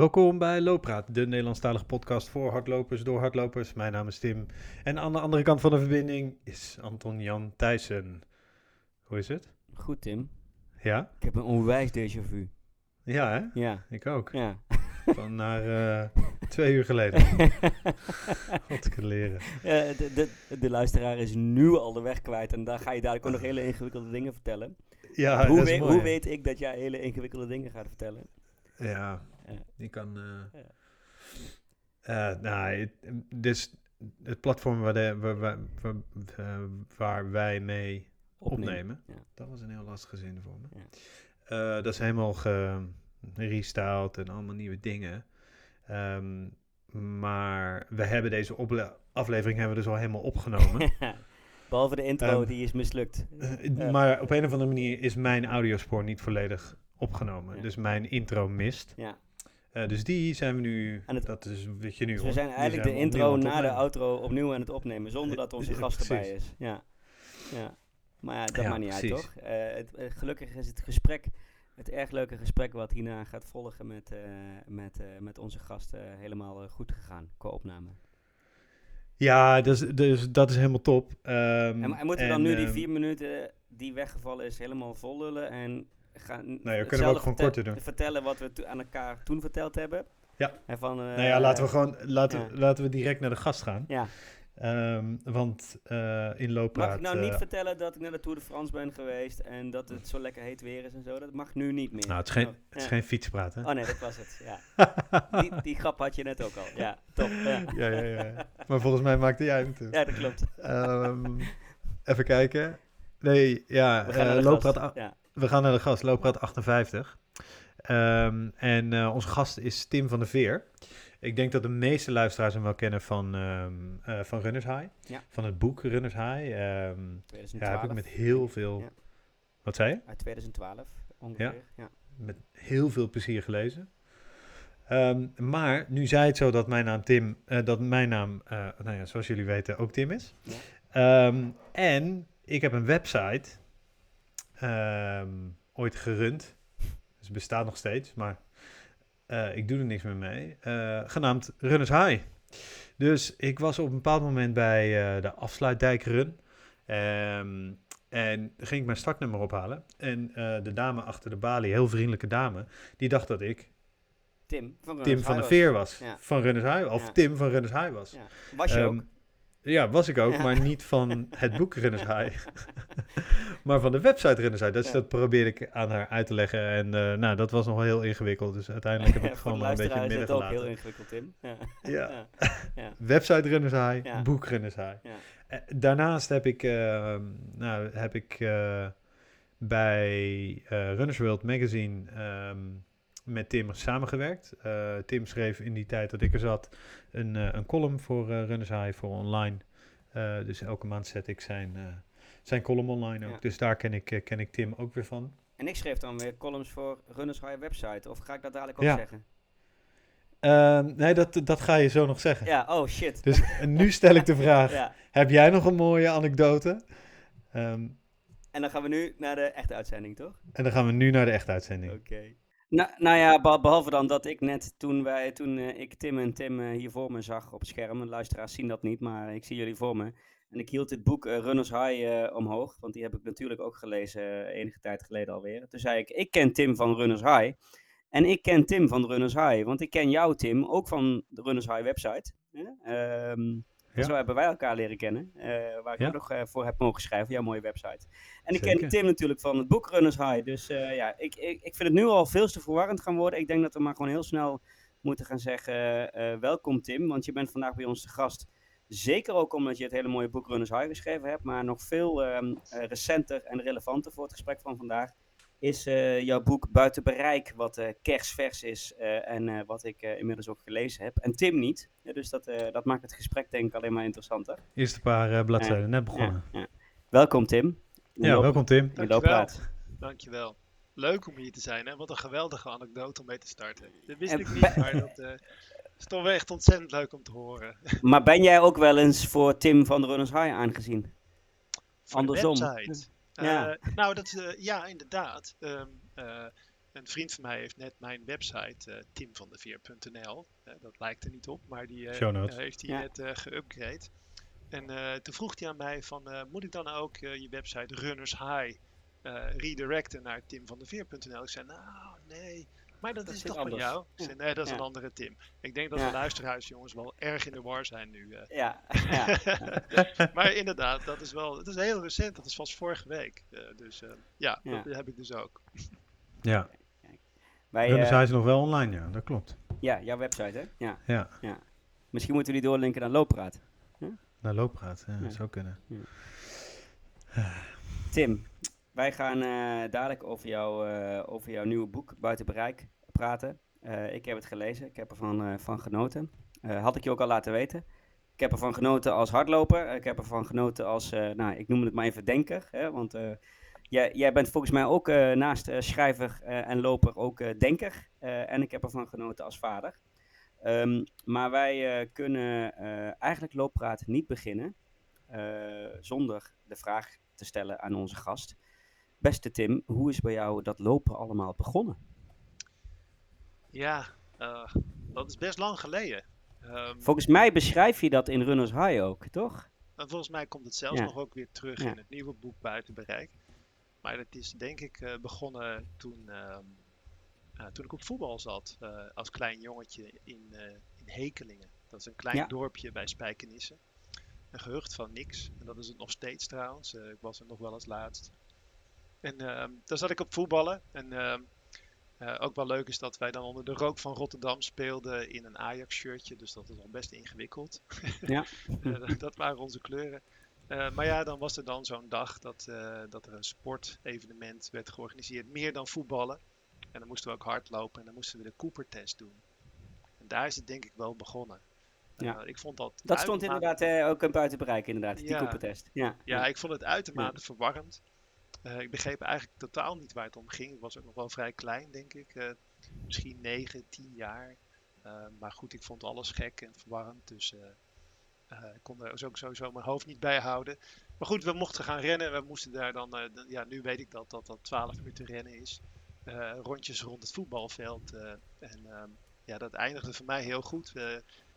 Welkom bij Looppraat, de Nederlandstalige podcast voor hardlopers door hardlopers. Mijn naam is Tim en aan de andere kant van de verbinding is Anton Jan Thijssen. Hoe is het? Goed, Tim. Ja? Ik heb een onwijs déjà vu. Ja, hè? Ja. Ik ook. Ja. Van naar eh, twee uur geleden. Wat te leren. De, de, de luisteraar is nu al de weg kwijt en daar ga je dadelijk ook nog hele ingewikkelde dingen vertellen. Ja, hoe, dat is we- mooi, hoe weet ik dat jij hele ingewikkelde dingen gaat vertellen? Ja. Die kan... eh, eh, nou, het, dus het platform waar, de, waar, waar, waar, eh, waar wij mee opnemen. Ja. Dat was een heel lastige zin voor me. Ja. Dat is helemaal gerestyled en allemaal nieuwe dingen. Ehm, maar we hebben deze aflevering hebben we dus al helemaal opgenomen. Behalve de intro, Ehm, die is mislukt. Maar op een of andere manier is mijn audiospoor niet volledig opgenomen. Ja. Dus mijn intro mist. Ja. Eh, dus die zijn we nu, het- dat is wat je nu Dus we zijn eigenlijk de intro na de outro opnieuw aan het opnemen, zonder dat onze gast erbij is. Ja. ja. Maar ja, dat Ja, maakt niet uit, toch? Eh, het, eh, gelukkig is het gesprek, het erg leuke gesprek wat hierna gaat volgen met, met, met onze gast helemaal goed gegaan qua opname. Ja, dus, dus dat is helemaal top. Ehm, En, en moeten we dan nu die ehm, vier minuten die weggevallen is helemaal vol lullen en gaan Nee, we kunnen ook gewoon korter doen. vertellen wat we aan elkaar toen verteld hebben? Ja. En van, eh, Nou ja, laten we gewoon laten, ja. laten we direct naar de gast gaan. Ja. Ehm, want eh, in Mag looppraat... ik nou niet eh, vertellen dat ik naar de Tour de France ben geweest en dat het zo lekker heet weer is en zo? Dat mag nu niet meer. nou, het is geen, Oh, het is ja. geen fietspraat, hè? Oh nee, dat was het. Ja. Die, die grap had je net ook al. Ja, top. Ja, ja, ja, ja. Maar volgens mij maakte jij hem toe. ja dat klopt. Ehm, even kijken. Nee, ja, looppraat a- Ja. We gaan naar de gast, looppraat 58. Ehm, en eh, onze gast is Tim van der Veer. Ik denk dat de meeste luisteraars hem wel kennen van, ehm, eh, van Runners High. Ja. Van het boek Runners High. Ehm, ja, 2012. heb ik met heel veel... Ja. Wat zei je? Uit 2012 ongeveer. Ja. met heel veel plezier gelezen. Maar nu zei het zo dat mijn naam Tim, eh, dat mijn naam, nou ja, zoals jullie weten, ook Tim is. Ja. En ik heb een website ehm, ooit gerund. Dus het bestaat nog steeds, maar eh, ik doe er niks meer mee. eh, genaamd Runners High. Dus ik was op een bepaald moment bij eh, de afsluitdijkrun. Ehm, en ging ik mijn startnummer ophalen. En de dame achter de balie, heel vriendelijke dame, die dacht dat ik Tim van Tim van High Veer was. Ja. Van Runners High. Of Ja. Tim van Runners High was. Ja. Was je Ehm, ook? Ja, was ik ook, Ja. maar niet van het boek Runners High. maar van de website Runners High. Dus Ja. dat probeerde ik aan haar uit te leggen. En eh, nou, dat was nog wel heel ingewikkeld. Dus uiteindelijk heb ik gewoon maar een beetje in het midden het ook heel gelaten. ingewikkeld, Tim. Ja. Ja. ja. Website Runners High, boek Runners High. Ja. Eh, Daarnaast heb ik, eh, nou, heb ik bij Runners World Magazine ehm, met Tim samengewerkt. Tim schreef in die tijd dat ik er zat een, eh, een column voor eh, Runners High voor online. Eh, dus elke maand zet ik zijn, zijn column online ook. Ja. Dus daar ken ik, ken ik Tim ook weer van. En ik schreef dan weer columns voor Runners High website. Of ga ik dat dadelijk ook Ja. zeggen? Ehm, nee, dat, dat ga je zo nog zeggen. Ja, oh shit. Dus nu stel ik de vraag, Ja. heb jij nog een mooie anekdote? Ehm, En dan gaan we nu naar de echte uitzending, toch? en dan gaan we nu naar de echte uitzending. Oké. Nou, nou ja, beh- behalve dan dat ik net toen, wij, toen eh, ik Tim en Tim eh, hier voor me zag op het scherm. Luisteraars zien dat niet, maar ik zie jullie voor me. En ik hield dit boek eh, Runners High omhoog, want die heb ik natuurlijk ook gelezen enige tijd geleden alweer. Toen zei ik, ik ken Tim van Runners High. En ik ken Tim van Runners High, want ik ken jou Tim, ook van de Runners High website. hè? Ehm, Ja. Zo hebben wij elkaar leren kennen, eh, waar ik Ja. ook nog eh, voor heb mogen schrijven, jouw mooie website. En ik Zeker. ken Tim natuurlijk van het boek Runners High. Dus eh, ja, ik, ik, ik vind het nu al veel te verwarrend gaan worden. Ik denk dat we maar gewoon heel snel moeten gaan zeggen: welkom Tim, want je bent vandaag bij ons te gast. Zeker ook omdat je het hele mooie boek Runners High geschreven hebt, maar nog veel ehm, eh, recenter en relevanter voor het gesprek van vandaag is eh, jouw boek Buiten Bereik, wat eh, kersvers is eh, en eh, wat ik eh, inmiddels ook gelezen heb. En Tim niet, Ja, dus dat, eh, dat maakt het gesprek denk ik alleen maar interessanter. Eerste paar eh, bladzijden, net begonnen. Ja, ja. Welkom Tim. Ja, welkom Tim. Je Dankjewel. Dankjewel. Leuk om hier te zijn, hè? Wat een geweldige anekdote om mee te starten. Dat wist En ik niet, maar dat eh, is toch wel echt ontzettend leuk om te horen. Maar ben jij ook wel eens voor Tim van de Runners High aangezien? De Andersom. website. Ja. Eh, nou, dat, eh, ja, inderdaad. Ehm, eh, Een vriend van mij heeft net mijn website, uh, timvandeveer.nl, uh, dat lijkt er niet op, maar die uh, heeft hij Ja. net uh, geüpgrade. En uh, toen vroeg hij aan mij van, uh, moet ik dan ook uh, je website Runners High uh, redirecten naar timvandeveer.nl? Ik zei, nou, nee, maar dat, Dat is toch van anders. jou? Zei, nee, dat is Ja. een andere Tim. Ik denk dat Ja. de luisteraars, jongens, wel erg in de war zijn nu. eh. Ja, ja. maar inderdaad, dat is wel, het is heel recent, dat is vast vorige week. Eh, dus eh, ja, Ja. dat heb ik dus ook. Ja, Wij, is nog wel online, ja, dat klopt. ja, jouw website, hè? Ja. Ja, Misschien moeten we die doorlinken naar Looppraat. naar looppraat, ja, Ja. zou kunnen. Tim, wij gaan eh, dadelijk over, eh, over jouw nieuwe boek, Buiten Bereik, praten. Eh, ik heb het gelezen, ik heb ervan van genoten. Had ik je ook al laten weten. Ik heb ervan genoten als hardloper. Ik heb ervan genoten als, nou, ik noem het maar even denker. Hè, want jij, jij bent volgens mij ook naast schrijver en loper ook denker. En ik heb ervan genoten als vader. Ehm, maar wij kunnen eigenlijk looppraat niet beginnen zonder de vraag te stellen aan onze gast. Beste Tim, hoe is bij jou dat lopen allemaal begonnen? Ja, eh, dat is best lang geleden. Ehm, Volgens mij beschrijf je dat in Runners High ook, toch? en volgens mij komt het zelfs Ja. nog ook weer terug Ja. in het nieuwe boek Buiten Bereik. Maar het is denk ik eh, begonnen toen, ehm, eh, toen ik op voetbal zat. eh, als klein jongetje in, in Hekelingen. Dat is een klein Ja. dorpje bij Spijkenisse. Een gehucht van niks. En dat is het nog steeds trouwens. Ik was er nog wel eens laatst. En ehm, daar zat ik op voetballen. En ehm, eh, ook wel leuk is dat wij dan onder de rook van Rotterdam speelden in een Ajax-shirtje. Dus dat is al best ingewikkeld. Ja. Eh, dat- waren onze kleuren. Eh, maar ja, dan was er dan zo'n dag dat, dat er een sportevenement werd georganiseerd. Meer dan voetballen. En dan moesten we ook hardlopen en dan moesten we de Cooper-test doen. En daar is het denk ik wel begonnen. Ja. Ik vond dat Dat stond inderdaad ook een buiten bereik, inderdaad, die Ja. Cooper-test. Ja. ja, ik vond het uitermate verwarrend. Eh, ik begreep eigenlijk totaal niet waar het om ging. Ik was ook nog wel vrij klein, denk ik. Eh, misschien 9, 10 jaar. Eh, maar goed, ik vond alles gek en verwarrend. Dus ik kon er sowieso mijn hoofd niet bij houden. Maar goed, we mochten gaan rennen. We moesten daar dan, ja, nu weet ik dat dat, dat 12 minuten rennen is. Rondjes rond het voetbalveld. en ehm, ja, dat eindigde voor mij heel goed.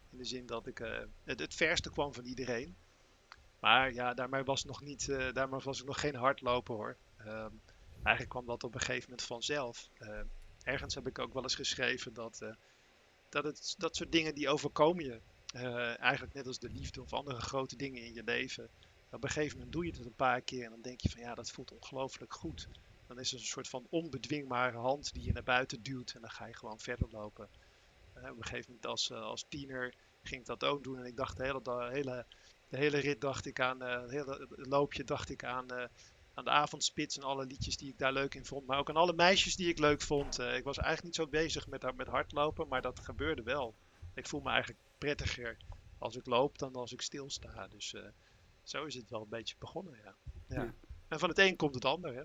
in de zin dat ik het, het verste kwam van iedereen. Maar ja, daarmee was, nog niet, eh, daarmee was ik nog geen hardloper hoor. Ehm, eigenlijk kwam dat op een gegeven moment vanzelf. Eh, ergens heb ik ook wel eens geschreven dat, eh, dat het, dat soort dingen die overkomen je. eh, eigenlijk net als de liefde of andere grote dingen in je leven. Op een gegeven moment doe je het een paar keer en dan denk je van ja, dat voelt ongelooflijk goed. Dan is er een soort van onbedwingbare hand die je naar buiten duwt en dan ga je gewoon verder lopen. Op een gegeven moment als, als tiener ging ik dat ook doen en ik dacht de hele, da- hele, de hele rit dacht ik aan, eh, het hele loopje dacht ik aan, eh, aan de avondspits en alle liedjes die ik daar leuk in vond. Maar ook aan alle meisjes die ik leuk vond. Eh, ik was eigenlijk niet zo bezig met, met hardlopen, maar dat gebeurde wel. Ik voel me eigenlijk prettiger als ik loop dan als ik stilsta. Dus zo is het wel een beetje begonnen, ja. ja. Ja. En van het een komt het ander, hè.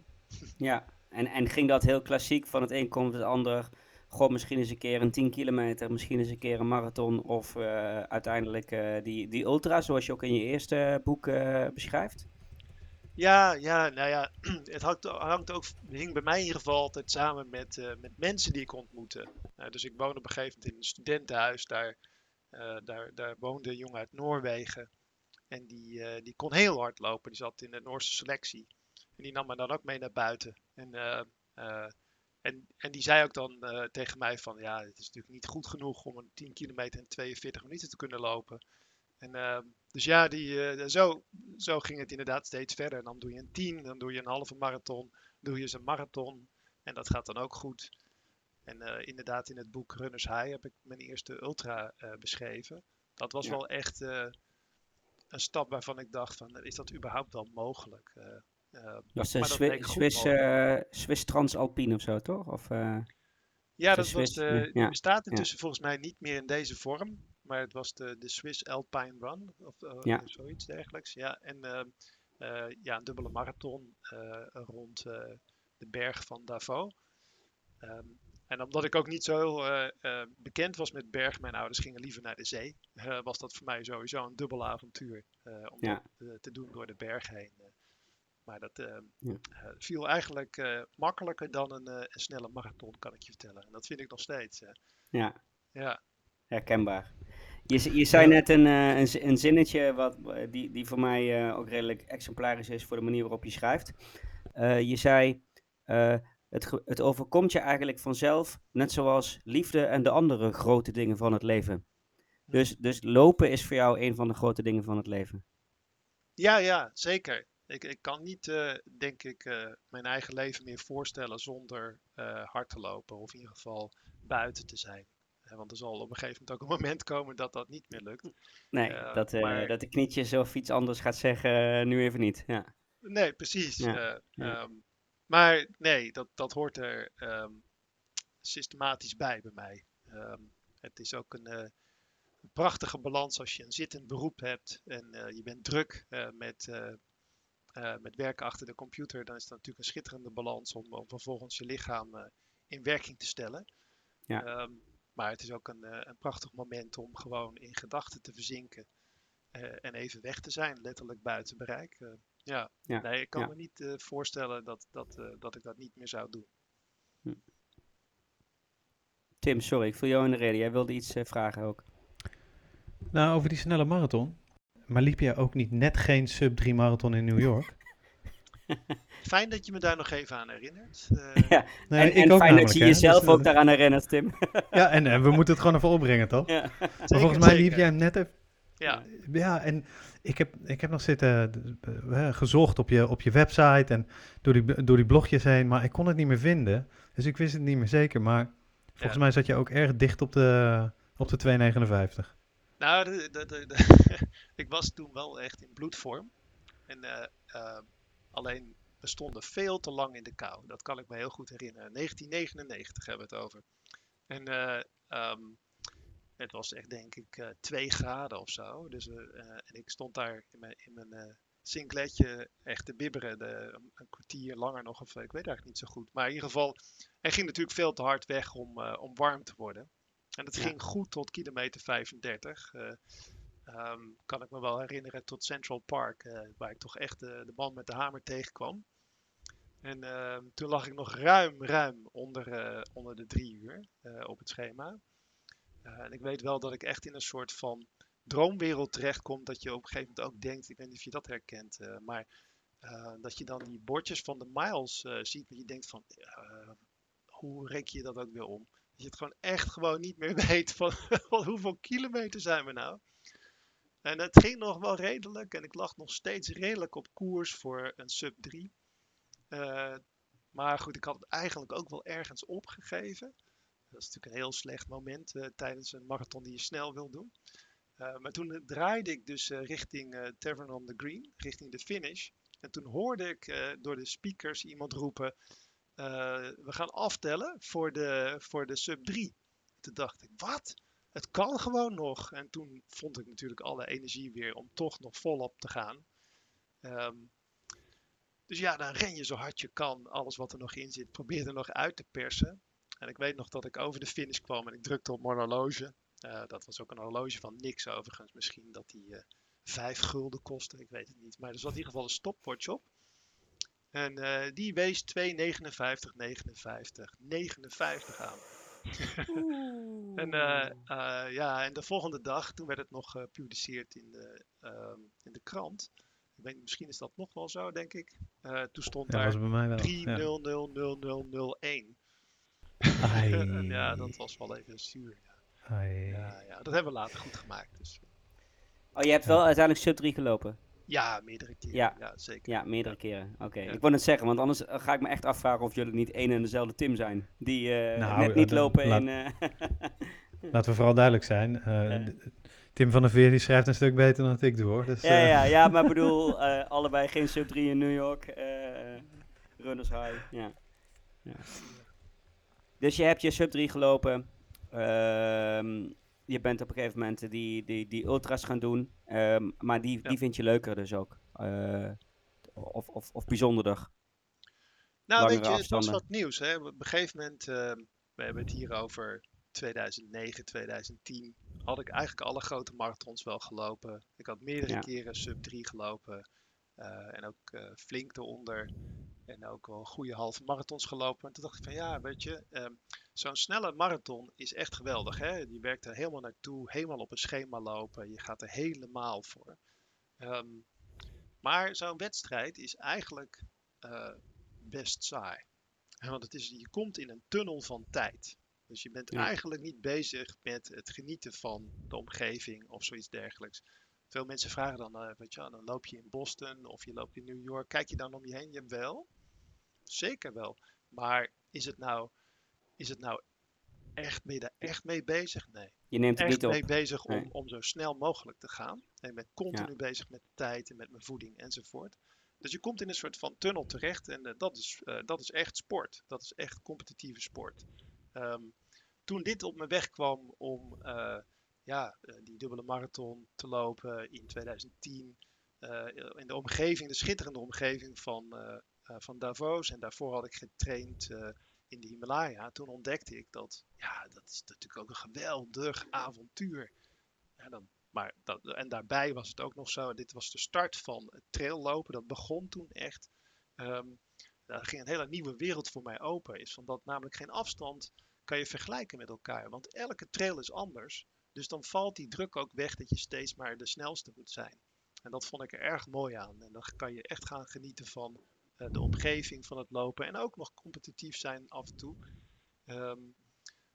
Ja, en, en ging dat heel klassiek van het een komt het ander. Goh, misschien eens een keer een 10 kilometer, misschien eens een keer een marathon of eh, uiteindelijk eh, die, die ultra, zoals je ook in je eerste boek eh, beschrijft. Ja, ja, nou ja, het hangt, hangt ook, hing bij mij in ieder geval altijd samen met, met mensen die ik ontmoette. Dus ik woonde op een gegeven moment in een studentenhuis, daar, daar, daar woonde een jongen uit Noorwegen. En die, die kon heel hard lopen, die zat in de Noorse selectie. En die nam me dan ook mee naar buiten. En, en, en die zei ook dan eh, tegen mij van, ja, het is natuurlijk niet goed genoeg om een 10 kilometer in 42 minuten te kunnen lopen. En, eh, dus ja, die, eh, zo, zo ging het inderdaad steeds verder. Dan doe je een 10, dan doe je een halve marathon, doe je eens een marathon. En dat gaat dan ook goed. En eh, inderdaad, in het boek Runners High heb ik mijn eerste ultra beschreven. Dat was Ja. wel echt een stap waarvan ik dacht van, is dat überhaupt wel mogelijk? Eh, Dat was Swi- goed Swiss, Transalpine of zo, toch? Of, eh, Ja, dat was Swiss, ja, bestaat intussen volgens mij niet meer in deze vorm. Maar het was de, de Swiss Alpine Run of eh, Ja. zoiets dergelijks. Ja, en ja, een dubbele marathon rond de berg van Davos. Ehm, en omdat ik ook niet zo heel bekend was met berg, mijn ouders gingen liever naar de zee, was dat voor mij sowieso een dubbel avontuur om dat te doen door de berg heen. Maar dat eh, Ja. eh, viel eigenlijk eh, makkelijker dan een, eh, een snelle marathon, kan ik je vertellen. En dat vind ik nog steeds. Ja, ja. herkenbaar. Je, je zei net een, een, een zinnetje wat, die, die voor mij ook redelijk exemplarisch is voor de manier waarop je schrijft. Je zei, het, het overkomt je eigenlijk vanzelf, net zoals liefde en de andere grote dingen van het leven. Dus, dus lopen is voor jou een van de grote dingen van het leven. Ja, ja, zeker. Ik, ik kan niet, eh, denk ik, eh, mijn eigen leven meer voorstellen zonder eh, hard te lopen. Of in ieder geval buiten te zijn. Want er zal op een gegeven moment ook een moment komen dat dat niet meer lukt. Nee, dat, maar- dat de knietjes of iets anders gaat zeggen, nu even niet. Ja. Nee, precies. Ja, eh, ja. ehm, maar nee, dat, dat hoort er ehm, systematisch bij bij mij. Ehm, het is ook een prachtige balans als je een zittend beroep hebt en je bent druk met, eh, met werken achter de computer. Dan is dat natuurlijk een schitterende balans om, om vervolgens je lichaam eh, in werking te stellen. Ja. Ehm, maar het is ook een, eh, een prachtig moment om gewoon in gedachten te verzinken. eh, en even weg te zijn, letterlijk buiten bereik. Ja. Ja, nee, ik kan ja. me niet eh, voorstellen dat, dat, eh, dat ik dat niet meer zou doen. Tim, sorry, ik viel jou in de reden. Jij wilde iets vragen ook. Nou, over die snelle marathon. Maar liep jij ook niet net geen sub 3 marathon in New York? Fijn dat je me daar nog even aan herinnert. Eh, ja, Nee, en ik en ook fijn dat je hè. jezelf Dus, ook daaraan herinnert, Tim. Ja, en, en we moeten het gewoon even opbrengen, toch? ja. Maar zeker, volgens mij liep zeker. jij hem net even... Ja, Ja, en ik heb, ik heb nog zitten eh, gezocht op je, op je website en door die, door die blogjes heen, maar ik kon het niet meer vinden. Dus ik wist het niet meer zeker, maar volgens Ja. mij zat je ook erg dicht op de, op de 259. Nou, ik was toen wel echt in bloedvorm. En, eh, eh, alleen, we stonden veel te lang in de kou. Dat kan ik me heel goed herinneren. 1999 hebben we het over. En eh, ehm, het was echt, denk ik, eh 2 graden of zo. Dus, en ik stond daar in mijn, in mijn singletje echt te bibberen. De, een, kwartier langer nog, of ik weet eigenlijk niet zo goed. Maar in ieder geval, hij ging natuurlijk veel te hard weg om, om warm te worden. En het Ja. ging goed tot kilometer 35. eh, ehm, kan ik me wel herinneren tot Central Park, eh, waar ik toch echt eh, de man met de hamer tegenkwam. En ehm, toen lag ik nog ruim, ruim onder, onder de drie uur op het schema. En ik weet wel dat ik echt in een soort van droomwereld terechtkom. Dat je op een gegeven moment ook denkt, ik weet niet of je dat herkent, maar dat je dan die bordjes van de miles ziet. Dat je denkt van, hoe reken je dat ook weer om? Je het gewoon echt gewoon niet meer weet van, hoeveel kilometer zijn we nou? En het ging nog wel redelijk en ik lag nog steeds redelijk op koers voor een sub 3. Eh, maar goed, ik had het eigenlijk ook wel ergens opgegeven. Dat is natuurlijk een heel slecht moment eh, tijdens een marathon die je snel wil doen. Eh, maar toen draaide ik dus richting Tavern on the Green, richting de finish. En toen hoorde ik door de speakers iemand roepen: We gaan aftellen voor de, voor de sub 3. Toen dacht ik: Wat? Het kan gewoon nog. En toen vond ik natuurlijk alle energie weer om toch nog volop te gaan. Ehm, dus ja, dan ren je zo hard je kan. Alles wat er nog in zit, probeer er nog uit te persen. En ik weet nog dat ik over de finish kwam en ik drukte op mijn horloge. Eh, dat was ook een horloge van niks overigens. Misschien dat die eh, vijf gulden kostte, ik weet het niet. Maar er zat in ieder geval een stopwatch op. En eh, die wees 2,59, 59, 59 aan. En, eh, eh, ja, en de volgende dag, toen werd het nog gepubliceerd in de, ehm, in de krant. Ik weet, niet, misschien is dat nog wel zo, denk ik. Eh, toen stond Ja, daar bij mij wel. Ja. 3000001. Ai. En ja, dat was wel even zuur. Ja. Ai. Ja, ja, dat hebben we later goed gemaakt. Dus, Oh, je hebt wel uiteindelijk sub 3 gelopen? Ja, meerdere keren. Ja. Ja, zeker. Ja, meerdere keren. Oké. Ja. Ik wou net zeggen, want anders eh, ga ik me echt afvragen of jullie niet één en dezelfde Tim zijn. Die eh, Nou, net niet lopen laat- in... eh, Laten we vooral duidelijk zijn. eh, Tim van der Veer die schrijft een stuk beter dan dat ik doe hoor. Dus, ja, eh, ja, ja, maar ik bedoel, eh, allebei geen sub 3 in New York. eh, runners high, ja. ja. Dus je hebt je sub 3 gelopen. ehm, je bent op een gegeven moment die, die, die ultras gaan doen. ehm, maar die, Ja. die vind je leuker dus ook. eh, of, of, of bijzonderder. Nou, langere weet je, het was afstanden. wat nieuws. Hè? Op een gegeven moment, eh, we hebben het hier over 2009, 2010. Had ik eigenlijk alle grote marathons wel gelopen. Ik had meerdere Ja. keren sub 3 gelopen. en ook flink eronder. En ook wel goede halve marathons gelopen. En toen dacht ik van ja, weet je, ehm, zo'n snelle marathon is echt geweldig. Hè? Je werkt er helemaal naartoe, helemaal op een schema lopen. Je gaat er helemaal voor. Ehm, maar zo'n wedstrijd is eigenlijk uh, best saai. Want het is, je komt in een tunnel van tijd. Dus je bent eigenlijk niet bezig met het genieten van de omgeving of zoiets dergelijks. Veel mensen vragen dan, uh, weet je, dan loop je in Boston of je loopt in New York. Kijk je dan om je heen? Jawel, zeker wel. Maar is het nou, is het nou echt, ben je daar echt mee bezig? Nee. Je neemt het echt niet op. mee bezig om, om zo snel mogelijk te gaan. En ik ben continu bezig met tijd en met mijn voeding enzovoort. Dus je komt in een soort van tunnel terecht en uh, dat, is, uh, dat is echt sport. Dat is echt competitieve sport. Um, toen dit op mijn weg kwam om uh, ja, die dubbele marathon te lopen in 2010, in de omgeving, de schitterende omgeving van, van Davos, en daarvoor had ik getraind in de Himalaya, toen ontdekte ik dat, ja, dat is natuurlijk ook een geweldig avontuur. Ja, dan maar dat, en daarbij was het ook nog zo, dit was de start van het traillopen. Dat begon toen echt. Um, daar ging een hele nieuwe wereld voor mij open. Is van dat namelijk geen afstand kan je vergelijken met elkaar. Want elke trail is anders. Dus dan valt die druk ook weg dat je steeds maar de snelste moet zijn. En dat vond ik er erg mooi aan. En dan kan je echt gaan genieten van de omgeving van het lopen. En ook nog competitief zijn af en toe. Um,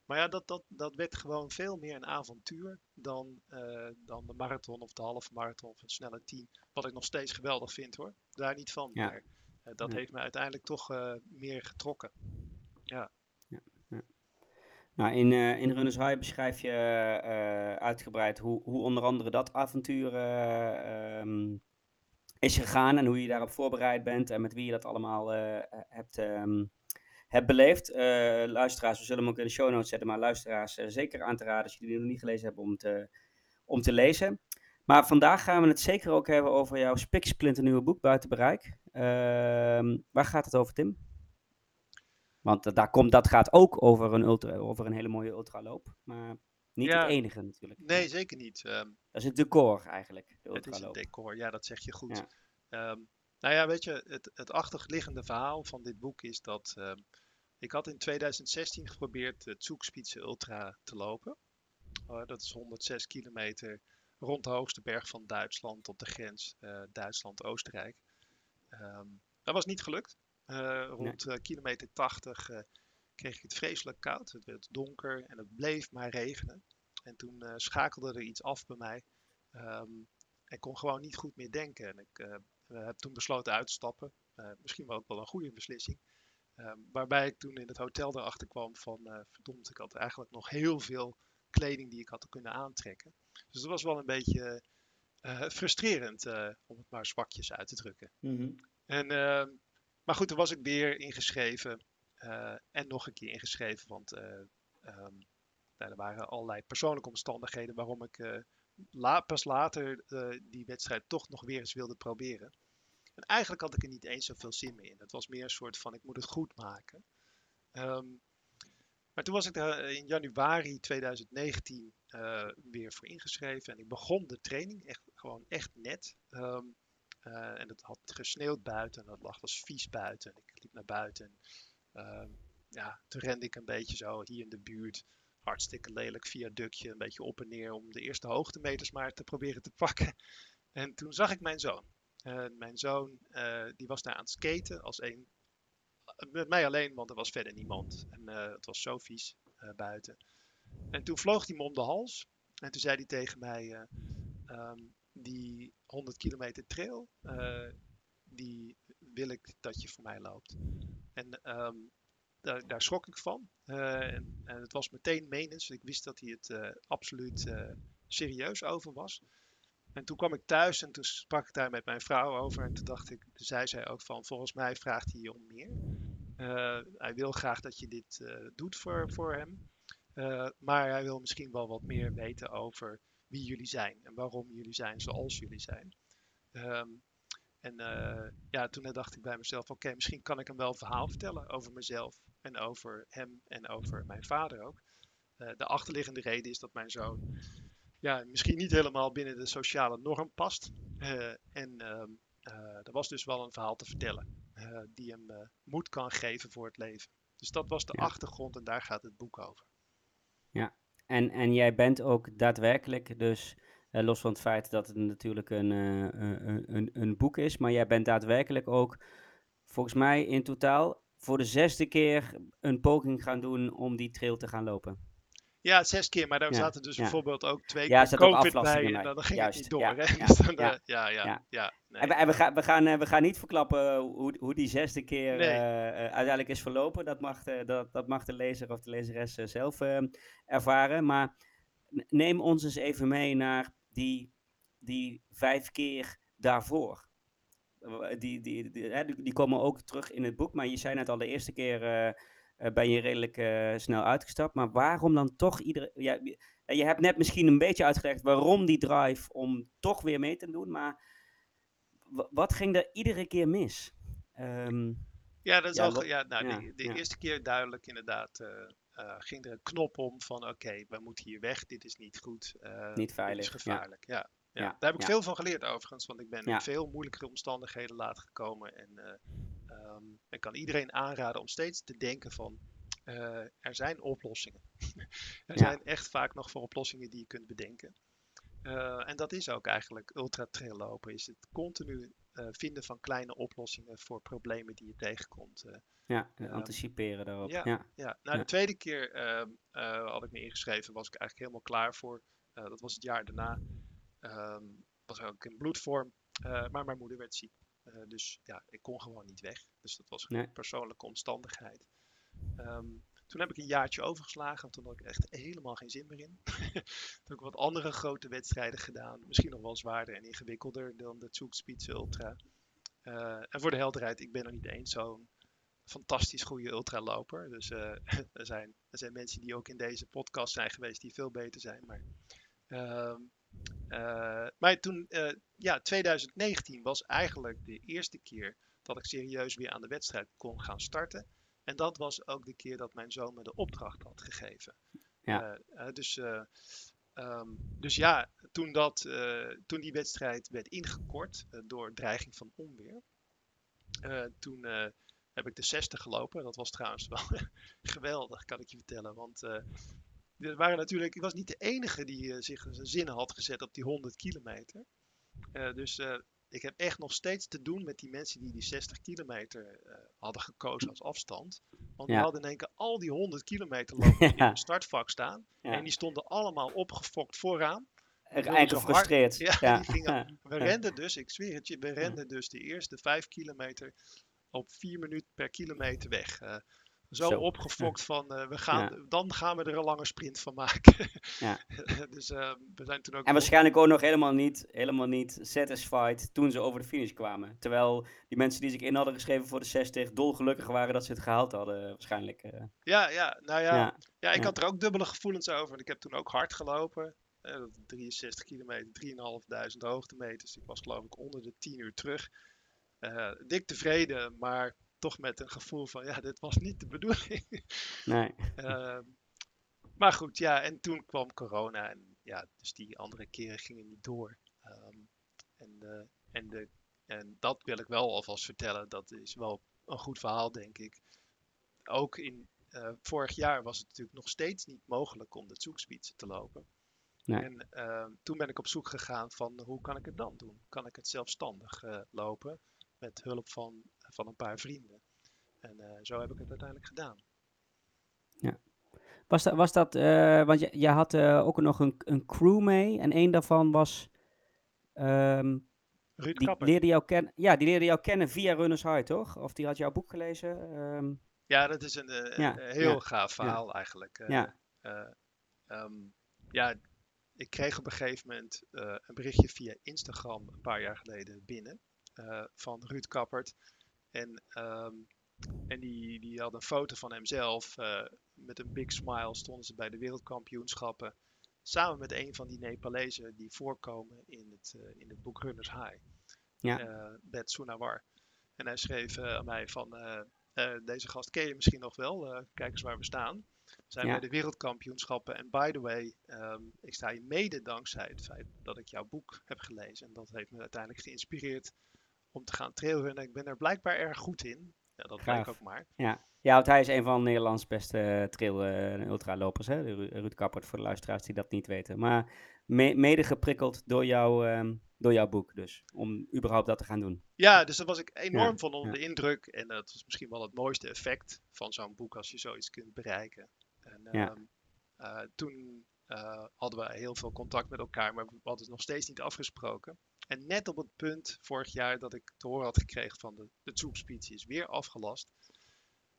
maar ja, dat, dat, dat werd gewoon veel meer een avontuur dan, uh, dan de marathon of de halve marathon of een snelle 10. Wat ik nog steeds geweldig vind hoor. Daar niet van. Ja. Maar uh, dat ja. heeft me uiteindelijk toch uh, meer getrokken. Ja. ja. Nou, in, in Runners High beschrijf je uitgebreid hoe, hoe onder andere dat avontuur um, is gegaan. En hoe je daarop voorbereid bent en met wie je dat allemaal hebt um, hebt beleefd. Uh, luisteraars, we zullen hem ook in de show notes zetten, maar luisteraars zeker aan te raden als jullie nog niet gelezen hebben om te, om te lezen. Maar vandaag gaan we het zeker ook hebben over jouw spiksplinternieuwe boek Buiten Bereik. Uh, waar gaat het over, Tim? Want daar komt, dat gaat ook over een, ultra, over een hele mooie ultraloop. Maar niet ja, het enige natuurlijk. Nee, zeker niet. Um, dat is het decor eigenlijk, de Het is het decor, ja, dat zeg je goed. Ja. Um, nou ja, weet je, het, het achterliggende verhaal van dit boek is dat um, ik had in 2016 geprobeerd het Zoekspitse Ultra te lopen. Uh, dat is 106 kilometer rond de hoogste berg van Duitsland op de grens uh, Duitsland-Oostenrijk. Dat was niet gelukt. Uh, rond nee. kilometer 80 kreeg ik het vreselijk koud. Het werd donker en het bleef maar regenen. En toen schakelde er iets af bij mij. Um, ik kon gewoon niet goed meer denken. En ik heb toen besloten uit te stappen. misschien wel ook wel een goede beslissing. Um, waarbij ik toen in het hotel erachter kwam van verdomd, ik had eigenlijk nog heel veel kleding die ik had kunnen aantrekken. Dus dat was wel een beetje frustrerend, om het maar zwakjes uit te drukken. Mm -hmm. en, ehm, maar goed, toen was ik weer ingeschreven en nog een keer ingeschreven, want um, er waren allerlei persoonlijke omstandigheden waarom ik la pas later die wedstrijd toch nog weer eens wilde proberen. En eigenlijk had ik er niet eens zoveel zin meer in. Het was meer een soort van, ik moet het goed maken. Um, maar toen was ik daar in januari 2019 uh, weer voor ingeschreven. En ik begon de training echt, gewoon echt net. Uh, en het had gesneeuwd buiten en het lag was vies buiten. En ik liep naar buiten. En, ja, toen rende ik een beetje zo hier in de buurt. Hartstikke lelijk viaductje, een beetje op en neer om de eerste hoogtemeters maar te proberen te pakken. En toen zag ik mijn zoon. Uh, mijn zoon uh, die was daar aan het skaten als een. Met mij alleen, want er was verder niemand. En uh, het was zo vies buiten. En toen vloog hij me om de hals. En toen zei hij tegen mij: um, Die 100 kilometer trail, die wil ik dat je voor mij loopt. En um, daar, daar, schrok ik van. En, en, het was meteen menens. Ik wist dat hij het absoluut serieus over was. En toen kwam ik thuis en toen sprak ik daar met mijn vrouw over. En toen dacht ik, zei zij ook van, volgens mij vraagt hij om meer. Hij wil graag dat je dit doet voor, voor hem. Maar hij wil misschien wel wat meer weten over wie jullie zijn. En waarom jullie zijn zoals jullie zijn. Um, en ja, toen dacht ik bij mezelf, oké, okay, misschien kan ik hem wel een verhaal vertellen over mezelf. En over hem en over mijn vader ook. de achterliggende reden is dat mijn zoon ja, misschien niet helemaal binnen de sociale norm past. Uh, en um, er was dus wel een verhaal te vertellen die hem moed kan geven voor het leven. Dus dat was de achtergrond en daar gaat het boek over. Ja, en, en jij bent ook daadwerkelijk dus, los van het feit dat het natuurlijk een, een, een, een boek is, maar jij bent daadwerkelijk ook, volgens mij in totaal, voor de zesde keer een poging gaan doen om die trail te gaan lopen. Ja, zes keer, maar daar zaten dus bijvoorbeeld ook twee ja, keer COVID bij en dan ging Juist, het niet door. Dus dan, ja, ja, ja. ja, nee. En, we, gaan, we, gaan, eh, we gaan niet verklappen hoe, hoe die zesde keer nee. uh, uiteindelijk is verlopen. Dat mag de, dat, dat mag de lezer of de lezeres zelf ervaren. Maar neem ons eens even mee naar die, die vijf keer daarvoor. Die, die, die, die, komen ook terug in het boek, maar je zei net al de eerste keer uh, ben je redelijk uh, snel uitgestapt. Maar waarom dan toch iedere. Ja, je hebt net misschien een beetje uitgelegd waarom die drive om toch weer mee te doen. Maar wat ging er iedere keer mis? Um, ja, dat is ja, al, ja, nou, ja, de, de eerste keer duidelijk inderdaad. Uh, ging er een knop om van oké, we moeten hier weg, dit is niet goed. niet veilig. Dit is gevaarlijk, ja. ja. Daar heb ik veel van geleerd overigens, want ik ben in veel moeilijkere omstandigheden later gekomen. En Um, ik kan iedereen aanraden om steeds te denken van uh, er zijn oplossingen. er zijn echt vaak nog voor oplossingen die je kunt bedenken. Uh, en dat is ook eigenlijk ultra trail lopen. Is het continu uh, vinden van kleine oplossingen voor problemen die je tegenkomt. Ja, en ehm, anticiperen daarop. Ja, ja. ja. Nou, de tweede keer ehm, had ik me ingeschreven, was ik eigenlijk helemaal klaar voor. dat was het jaar daarna. was ook in bloedvorm. maar mijn moeder werd ziek. Dus ja, ik kon gewoon niet weg. Dus dat was een persoonlijke omstandigheid. Um, toen heb ik een jaartje overgeslagen, want toen had ik echt helemaal geen zin meer in. toen heb ik wat andere grote wedstrijden gedaan. Misschien nog wel zwaarder en ingewikkelder dan de Zugspitze Ultra. Uh, en voor de helderheid, ik ben er niet eens zo'n fantastisch goede ultraloper. Dus uh, er, zijn, er zijn mensen die ook in deze podcast zijn geweest die veel beter zijn. Maar uh, uh, maar toen, uh, ja, 2019 was eigenlijk de eerste keer dat ik serieus weer aan de wedstrijd kon gaan starten. En dat was ook de keer dat mijn zoon me de opdracht had gegeven. Ja. Dus, um, dus ja, toen, dat, toen die wedstrijd werd ingekort door dreiging van onweer, toen heb ik de 60 gelopen. Dat was trouwens wel geweldig, kan ik je vertellen. Want er waren natuurlijk, ik was niet de enige die uh, zich zijn zinnen had gezet op die 100 kilometer. Uh, dus uh, ik heb echt nog steeds te doen met die mensen die die 60 kilometer hadden gekozen als afstand. Want ja. die hadden in één keer al die 100 kilometer lopen in het startvak staan. Ja. En die stonden allemaal opgefokt vooraan. En gefrustreerd. Ja, ja. Die gingen, we renden dus, ik zweer het je, we renden dus de eerste 5 kilometer op 4 minuten per kilometer weg zo, opgefokt van uh, we gaan, dan gaan we er een lange sprint van maken. ja. dus uh, we zijn toen ook. En waarschijnlijk ook nog helemaal niet, helemaal niet satisfied toen ze over de finish kwamen. Terwijl die mensen die zich in hadden geschreven voor de 60 dolgelukkig waren dat ze het gehaald hadden, waarschijnlijk. Uh. Ja, ja, nou ja. Ja, ik had er ook dubbele gevoelens over. Ik heb toen ook hard gelopen. 63 kilometer, 3.500 hoogtemeters. Ik was geloof ik onder de 10 uur terug. Dik tevreden, maar toch met een gevoel van, ja, dit was niet de bedoeling. Nee. uh, maar goed, ja, en toen kwam corona en ja, dus die andere keren gingen niet door. Um, en, uh, en, de, en dat wil ik wel alvast vertellen, dat is wel een goed verhaal, denk ik. Ook in uh, vorig jaar was het natuurlijk nog steeds niet mogelijk om de zoekspitsen te lopen. Nee. En uh, toen ben ik op zoek gegaan van hoe kan ik het dan doen? Kan ik het zelfstandig uh, lopen met hulp van van een paar vrienden. En uh, zo heb ik het uiteindelijk gedaan. Ja. Was dat, was dat uh, want je, je had uh, ook nog een, een crew mee en een daarvan was... Um, Ruud die Kapper. Leerde jou kennen, ja, die leerde jou kennen via Runners High, toch? Of die had jouw boek gelezen? Um, ja, dat is een, ja, heel ja, gaaf verhaal ja. eigenlijk. ja. Um, ja, ik kreeg op een gegeven moment een berichtje via Instagram een paar jaar geleden binnen van Ruud Kappert. En, um, en die, die had een foto van hemzelf. Uh, met een big smile stonden ze bij de wereldkampioenschappen. Samen met een van die Nepalezen die voorkomen in het, uh, in het boek Runners High. Ja. Sunawar. En hij schreef aan mij van, deze gast ken je misschien nog wel. kijk eens waar we staan. Zijn ja. bij de wereldkampioenschappen. En by the way, um, ik sta hier mede dankzij het feit dat ik jouw boek heb gelezen. En dat heeft me uiteindelijk geïnspireerd om te gaan trailrunnen. Ik ben er blijkbaar erg goed in. Ja, dat Gaaf. bleek ook maar. Ja. ja, want hij is een van Nederlands beste eh, trail eh, en ultralopers. Hè? Ru- Ruud Kappert, voor de luisteraars die dat niet weten. Maar me- mede geprikkeld door, jou, ehm, door jouw boek dus. Om überhaupt dat te gaan doen. Ja, dus daar was ik enorm Ja, van onder ja. de indruk. En dat was misschien wel het mooiste effect van zo'n boek als je zoiets kunt bereiken. En Ja. ehm, eh, toen hadden we heel veel contact met elkaar, maar we hadden het nog steeds niet afgesproken. En net op het punt vorig jaar dat ik te horen had gekregen van de, de zoekspeditie is weer afgelast.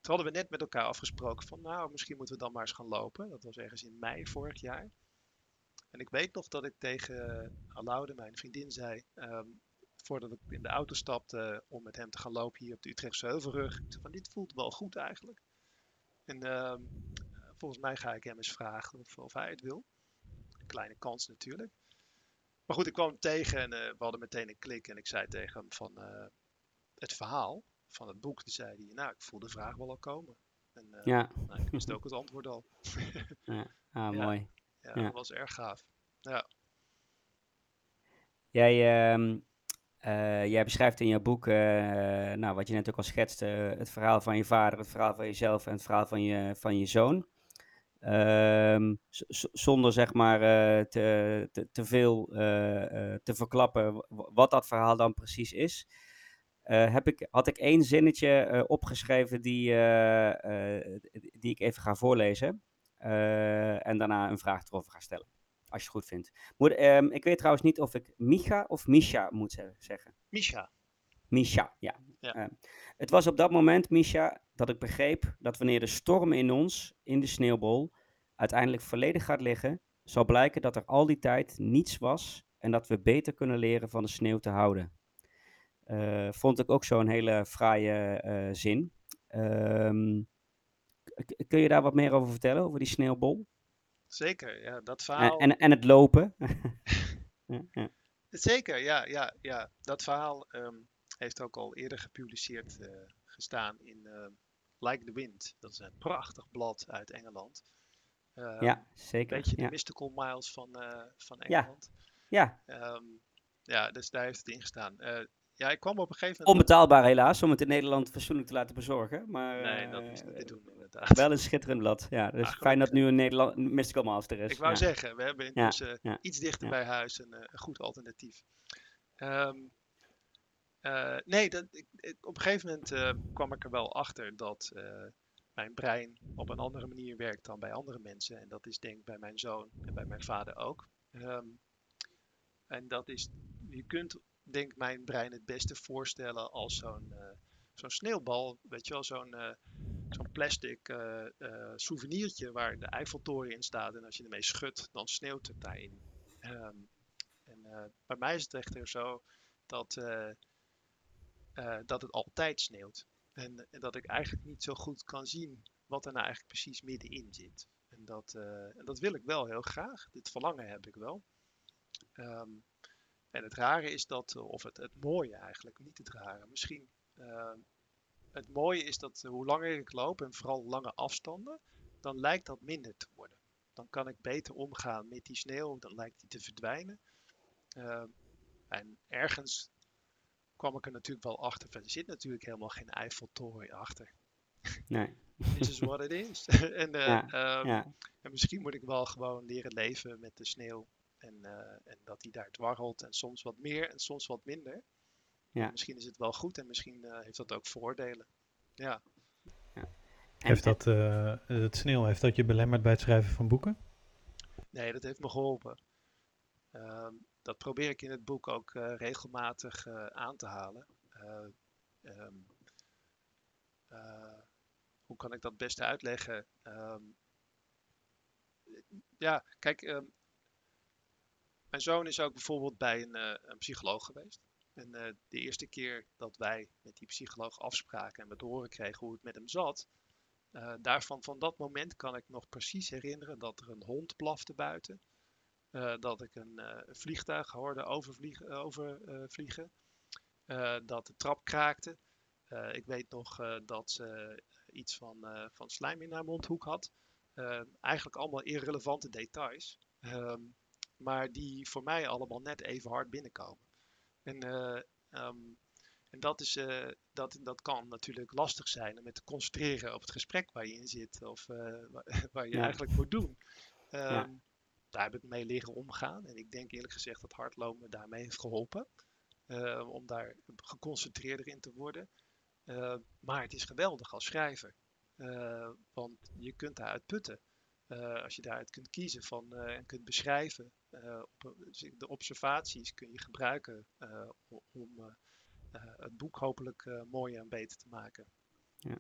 Toen hadden we net met elkaar afgesproken van nou, misschien moeten we dan maar eens gaan lopen. Dat was ergens in mei vorig jaar. En ik weet nog dat ik tegen Alaude, mijn vriendin, zei, ehm, voordat ik in de auto stapte om met hem te gaan lopen hier op de Utrechtse Heuvelrug. Ik zei van dit voelt wel goed eigenlijk. En ehm, volgens mij ga ik hem eens vragen of, of hij het wil. Kleine kans natuurlijk. Maar goed, ik kwam hem tegen en eh, we hadden meteen een klik. En ik zei tegen hem van eh, het verhaal van het boek. Die zei hij, nou ik voel de vraag wel al komen. En eh, Ja, nou, ik wist ook het antwoord al. ah, Ja. mooi. Ja, Ja. dat was erg gaaf. Ja, Jij, ehm, eh, jij beschrijft in jouw boek, nou, wat je net ook al schetste, het verhaal van je vader, het verhaal van jezelf en het verhaal van je, van je zoon. Ehm, zonder zeg maar eh, te, te, te veel eh, eh, te verklappen wat dat verhaal dan precies is. heb ik, had ik één zinnetje opgeschreven die, die ik even ga voorlezen. en daarna een vraag erover ga stellen. Als je het goed vindt. Moet, ehm, ik weet trouwens niet of ik Micha of Misha moet ze- zeggen. Misha. Misha, ja. Ja. Eh, het was op dat moment, Misha, dat ik begreep dat wanneer de storm in ons, in de sneeuwbol, uiteindelijk volledig gaat liggen, zal blijken dat er al die tijd niets was en dat we beter kunnen leren van de sneeuw te houden. Eh, vond ik ook zo'n hele fraaie eh, zin. Ehm, kun je daar wat meer over vertellen, over die sneeuwbol? Zeker, ja, dat verhaal. en, en het lopen? ja, ja. Zeker, ja, ja, ja. Dat verhaal ehm, heeft ook al eerder gepubliceerd eh, gestaan in eh, Like the Wind. Dat is een prachtig blad uit Engeland. Ehm, ja, Een zeker. beetje de ja. Mystical Miles van, eh, van Ja. Engeland. ja, Ehm, ja, dus daar heeft het in gestaan. Eh, ja, ik kwam op een gegeven moment... onbetaalbaar helaas om het in Nederland fatsoenlijk te laten bezorgen. Maar Nee, dat is niet te doen inderdaad. wel een schitterend blad. Ja, dus Ah, fijn dat nu een Nederland Mystical Master is. Ik wou ja. zeggen, we hebben Ja, intussen ja, iets dichter ja. bij huis een, een goed alternatief. Ehm, eh, nee, dat, ik, op een gegeven moment eh, kwam ik er wel achter dat eh, mijn brein op een andere manier werkt dan bij andere mensen. En dat is denk ik bij mijn zoon en bij mijn vader ook. Ehm, en dat is, je kunt denk ik mijn brein het beste voorstellen als zo'n sneeuwbal, weet je wel, zo'n plastic souvenirtje waar de Eiffeltoren in staat. En als je ermee schudt, dan sneeuwt het daarin. Ehm, en bij mij is het echter zo dat, eh, dat het altijd sneeuwt. En, en dat ik eigenlijk niet zo goed kan zien wat er nou eigenlijk precies middenin zit. En dat, eh, en dat wil ik wel heel graag. Dit verlangen heb ik wel. Ehm, en het rare is dat, eh, of het, het mooie eigenlijk, niet het rare, misschien. ehm, het mooie is dat hoe langer ik loop en vooral lange afstanden, dan lijkt dat minder te worden. Dan kan ik beter omgaan met die sneeuw, dan lijkt die te verdwijnen. Ehm, en ergens kwam ik er natuurlijk wel achter. van, Er zit natuurlijk helemaal geen Eiffeltoren achter. Nee. This is what it is. en, eh, Ja, ehm, Ja, en misschien moet ik wel gewoon leren leven met de sneeuw. En, eh, en dat die daar dwarrelt. En soms wat meer en soms wat minder. Ja. Misschien is het wel goed en misschien eh, heeft dat ook voordelen. Ja. en- Heeft dat, eh, het sneeuw, heeft dat je belemmerd bij het schrijven van boeken? Nee, dat heeft me geholpen. Ehm, dat probeer ik in het boek ook eh, regelmatig eh, aan te halen. Eh, ehm, eh, hoe kan ik dat beste uitleggen? Ehm, ja, kijk, mijn zoon is ook bijvoorbeeld bij een, een psycholoog geweest. En de eerste keer dat wij met die psycholoog afspraken en we te horen kregen hoe het met hem zat, daarvan van dat moment kan ik nog precies herinneren dat er een hond blafte buiten. Eh, dat ik een eh, vliegtuig hoorde overvliegen, overvliegen. eh, dat de trap kraakte. Eh, ik weet nog eh, dat ze iets van, eh, van slijm in haar mondhoek had. Eh, eigenlijk allemaal irrelevante details. Ehm, maar die voor mij allemaal net even hard binnenkomen. En, eh, ehm, En dat, is, uh, dat, dat kan natuurlijk lastig zijn om te concentreren op het gesprek waar je in zit of uh, waar, waar, je eigenlijk moet doen. Um, ja. Daar heb ik mee leren omgaan. En ik denk eerlijk gezegd dat hardlopen me daarmee heeft geholpen. Uh, om daar geconcentreerder in te worden. maar het is geweldig als schrijver. want je kunt daaruit putten. als je daaruit kunt kiezen van, en kunt beschrijven. De observaties kun je gebruiken om eh, het boek hopelijk eh, mooier en beter te maken. Ja.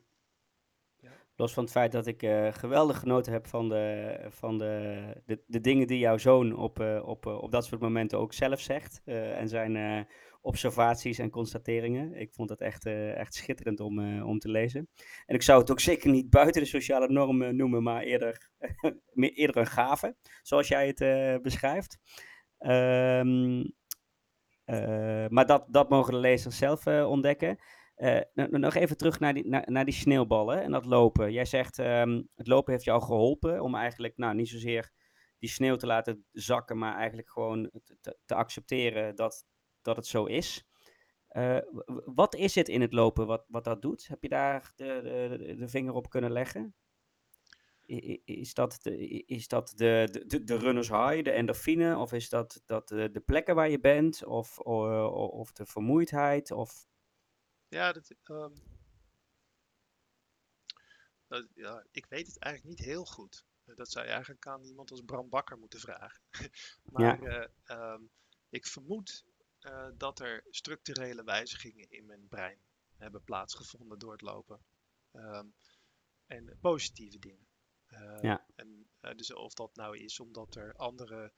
Los van het feit dat ik uh, geweldig genoten heb van, de, van de, de, de dingen die jouw zoon op, uh, op, op dat soort momenten ook zelf zegt. En zijn observaties en constateringen. Ik vond het echt, echt schitterend om, om te lezen. En ik zou het ook zeker niet buiten de sociale normen noemen, maar eerder, eerder een gave, zoals jij het beschrijft. Uh, maar dat, dat mogen de lezers zelf ontdekken. Uh, nog even terug naar die, naar, die sneeuwballen en dat lopen. Jij zegt, um, het lopen heeft jou geholpen om eigenlijk nou, niet zozeer die sneeuw te laten zakken, maar eigenlijk gewoon te, te accepteren dat, dat het zo is. wat is het in het lopen wat, wat dat doet? Heb je daar de, de, vinger op kunnen leggen? Is dat, de, is dat de, de, de runners high, de endorfine? Of is dat, dat de, de plekken waar je bent? Of, of de vermoeidheid? Of... Ja, dat, um, dat, ja, ik weet het eigenlijk niet heel goed. Dat zou je eigenlijk aan iemand als Bram Bakker moeten vragen. maar ja. uh, um, ik vermoed uh, dat er structurele wijzigingen in mijn brein hebben plaatsgevonden door het lopen. Um, en positieve dingen. Uh, ja. En dus of dat nou is omdat er andere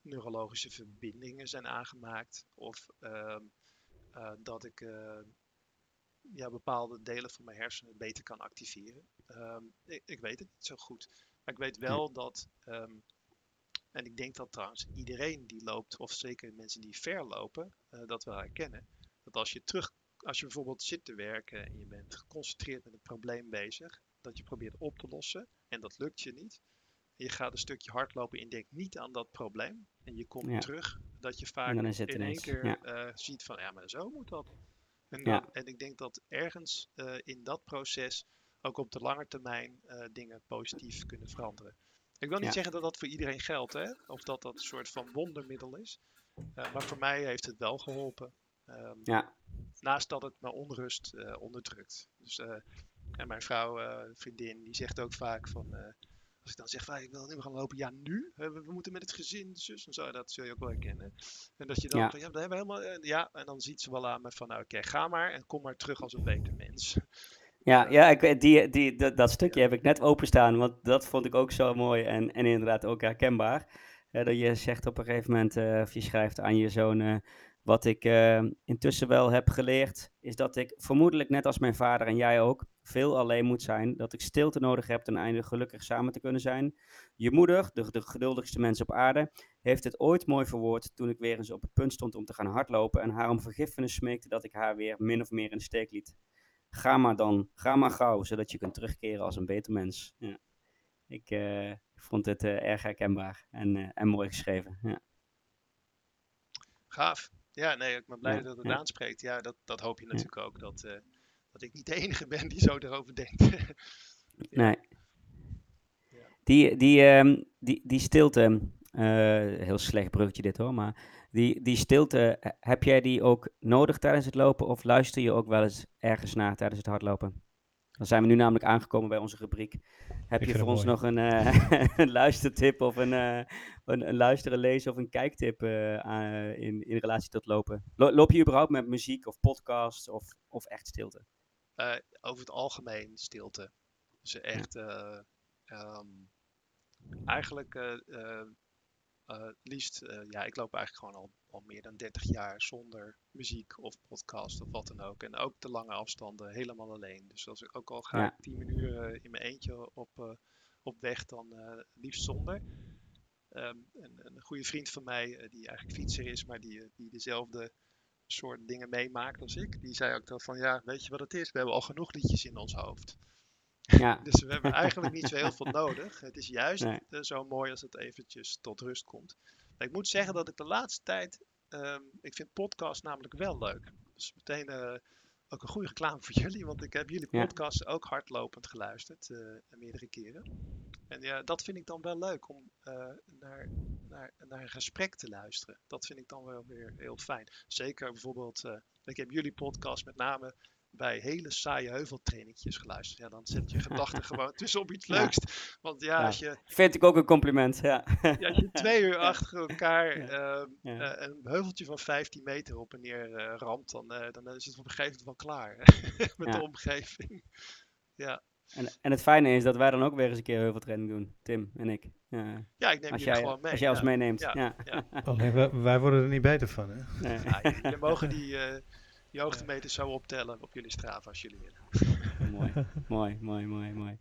neurologische verbindingen zijn aangemaakt, of ehm, dat ik ja, bepaalde delen van mijn hersenen beter kan activeren. Um, ik, ik, weet het niet zo goed. Maar ik weet wel dat, um, en ik denk dat trouwens iedereen die loopt, of zeker mensen die ver lopen, dat wel herkennen. Dat als je terug, als je bijvoorbeeld zit te werken en je bent geconcentreerd met een probleem bezig, dat je probeert op te lossen en dat lukt je niet. Je gaat een stukje hardlopen en denkt niet aan dat probleem. En je komt ja. terug dat je vaak in één keer ja. uh, ziet van ja, maar zo moet dat. En, dan, ja. en ik denk dat ergens uh, in dat proces ook op de lange termijn uh, dingen positief kunnen veranderen. Ik wil niet zeggen dat dat voor iedereen geldt, hè? of dat dat een soort van wondermiddel is. maar voor mij heeft het wel geholpen. Um, naast dat het mijn onrust onderdrukt. Dus en mijn vrouw, vriendin, die zegt ook vaak van... Als ik dan zeg, van, ik wil nu gaan lopen, ja nu? We, we, moeten met het gezin, zus en zo, dat zul je ook wel herkennen. En dat je dan, ja, we hebben helemaal, uh, ja, en dan ziet ze wel aan me van, nou, oké, okay, ga maar en kom maar terug als een beter mens. Ja, ja ik, die, die, dat, dat stukje heb ik net openstaan, want dat vond ik ook zo mooi en, en inderdaad ook herkenbaar. dat je zegt op een gegeven moment, of je schrijft aan je zoon, wat ik uh, intussen wel heb geleerd, is dat ik vermoedelijk net als mijn vader en jij ook veel alleen moet zijn. Dat ik stilte nodig heb ten einde gelukkig samen te kunnen zijn. Je moeder, de, de geduldigste mens op aarde, heeft het ooit mooi verwoord toen ik weer eens op het punt stond om te gaan hardlopen en haar om vergiffenis smeekte dat ik haar weer min of meer in de steek liet. Ga maar dan, ga maar gauw, zodat je kunt terugkeren als een beter mens. Ja. Ik uh, vond het uh, erg herkenbaar en, uh, en mooi geschreven. Ja. Gaaf. Ja, nee, ik ben blij ja, dat het ja. aanspreekt. Ja, dat, dat hoop je natuurlijk ook. Dat, dat ik niet de enige ben die zo erover denkt. nee. Die, die, um, die, die stilte, uh, heel slecht bruggetje dit hoor, maar die, die stilte, heb jij die ook nodig tijdens het lopen of luister je ook wel eens ergens naar tijdens het hardlopen? Dan zijn we nu namelijk aangekomen bij onze rubriek. Heb ik je voor ons mooi. nog een, uh, een, luistertip of een, uh, een, een, luisteren, lezen of een kijktip uh, in, in relatie tot lopen? Loop je überhaupt met muziek of podcasts of, of echt stilte? Over het algemeen stilte. Dus echt, ja. um, eigenlijk uh, liefst, ja, ik loop eigenlijk gewoon al, al meer dan 30 jaar zonder muziek of podcast of wat dan ook. En ook de lange afstanden helemaal alleen. Dus als ik ook al ga ja. 10 minuten in mijn eentje op, op weg, dan liefst zonder. Um, een, een goede vriend van mij, die eigenlijk fietser is, maar die, die dezelfde soort dingen meemaakt als ik, die zei ook dan van ja, weet je wat het is? We hebben al genoeg liedjes in ons hoofd. Ja. dus we hebben eigenlijk niet zo heel veel nodig. Het is juist nee. zo mooi als het eventjes tot rust komt. Ik moet zeggen dat ik de laatste tijd ehm, ik vind podcast namelijk wel leuk. Dus meteen eh, ook een goede reclame voor jullie, want ik heb jullie Ja. podcast ook hardlopend geluisterd, eh, meerdere keren. En ja, dat vind ik dan wel leuk om eh, naar, naar, naar een gesprek te luisteren. Dat vind ik dan wel weer heel fijn. Zeker bijvoorbeeld, eh, ik heb jullie podcast met name bij hele saaie heuveltrainingjes geluisterd. Ja, dan zet je gedachten gewoon tussen op iets Ja. leuks. Want ja, Ja. als je Vind ik ook een compliment, ja. ja, als je twee uur achter elkaar ehm, eh, een heuveltje van 15 meter op en neer eh, ramt, dan, dan is het op een gegeven moment wel klaar met de omgeving. Ja. En, en het fijne is dat wij dan ook weer eens een keer heuveltraining doen, Tim en ik. Ja, ja, ik neem als, jullie jij, gewoon mee. als jij ons ja. meeneemt. Ja, Ja. ja. Alleen wij, wij worden er niet beter van, hè? Nee. Ja, jullie mogen die, eh, die hoogtemeters zo optellen op jullie Strava als jullie willen. mooi, mooi, mooi, mooi, mooi.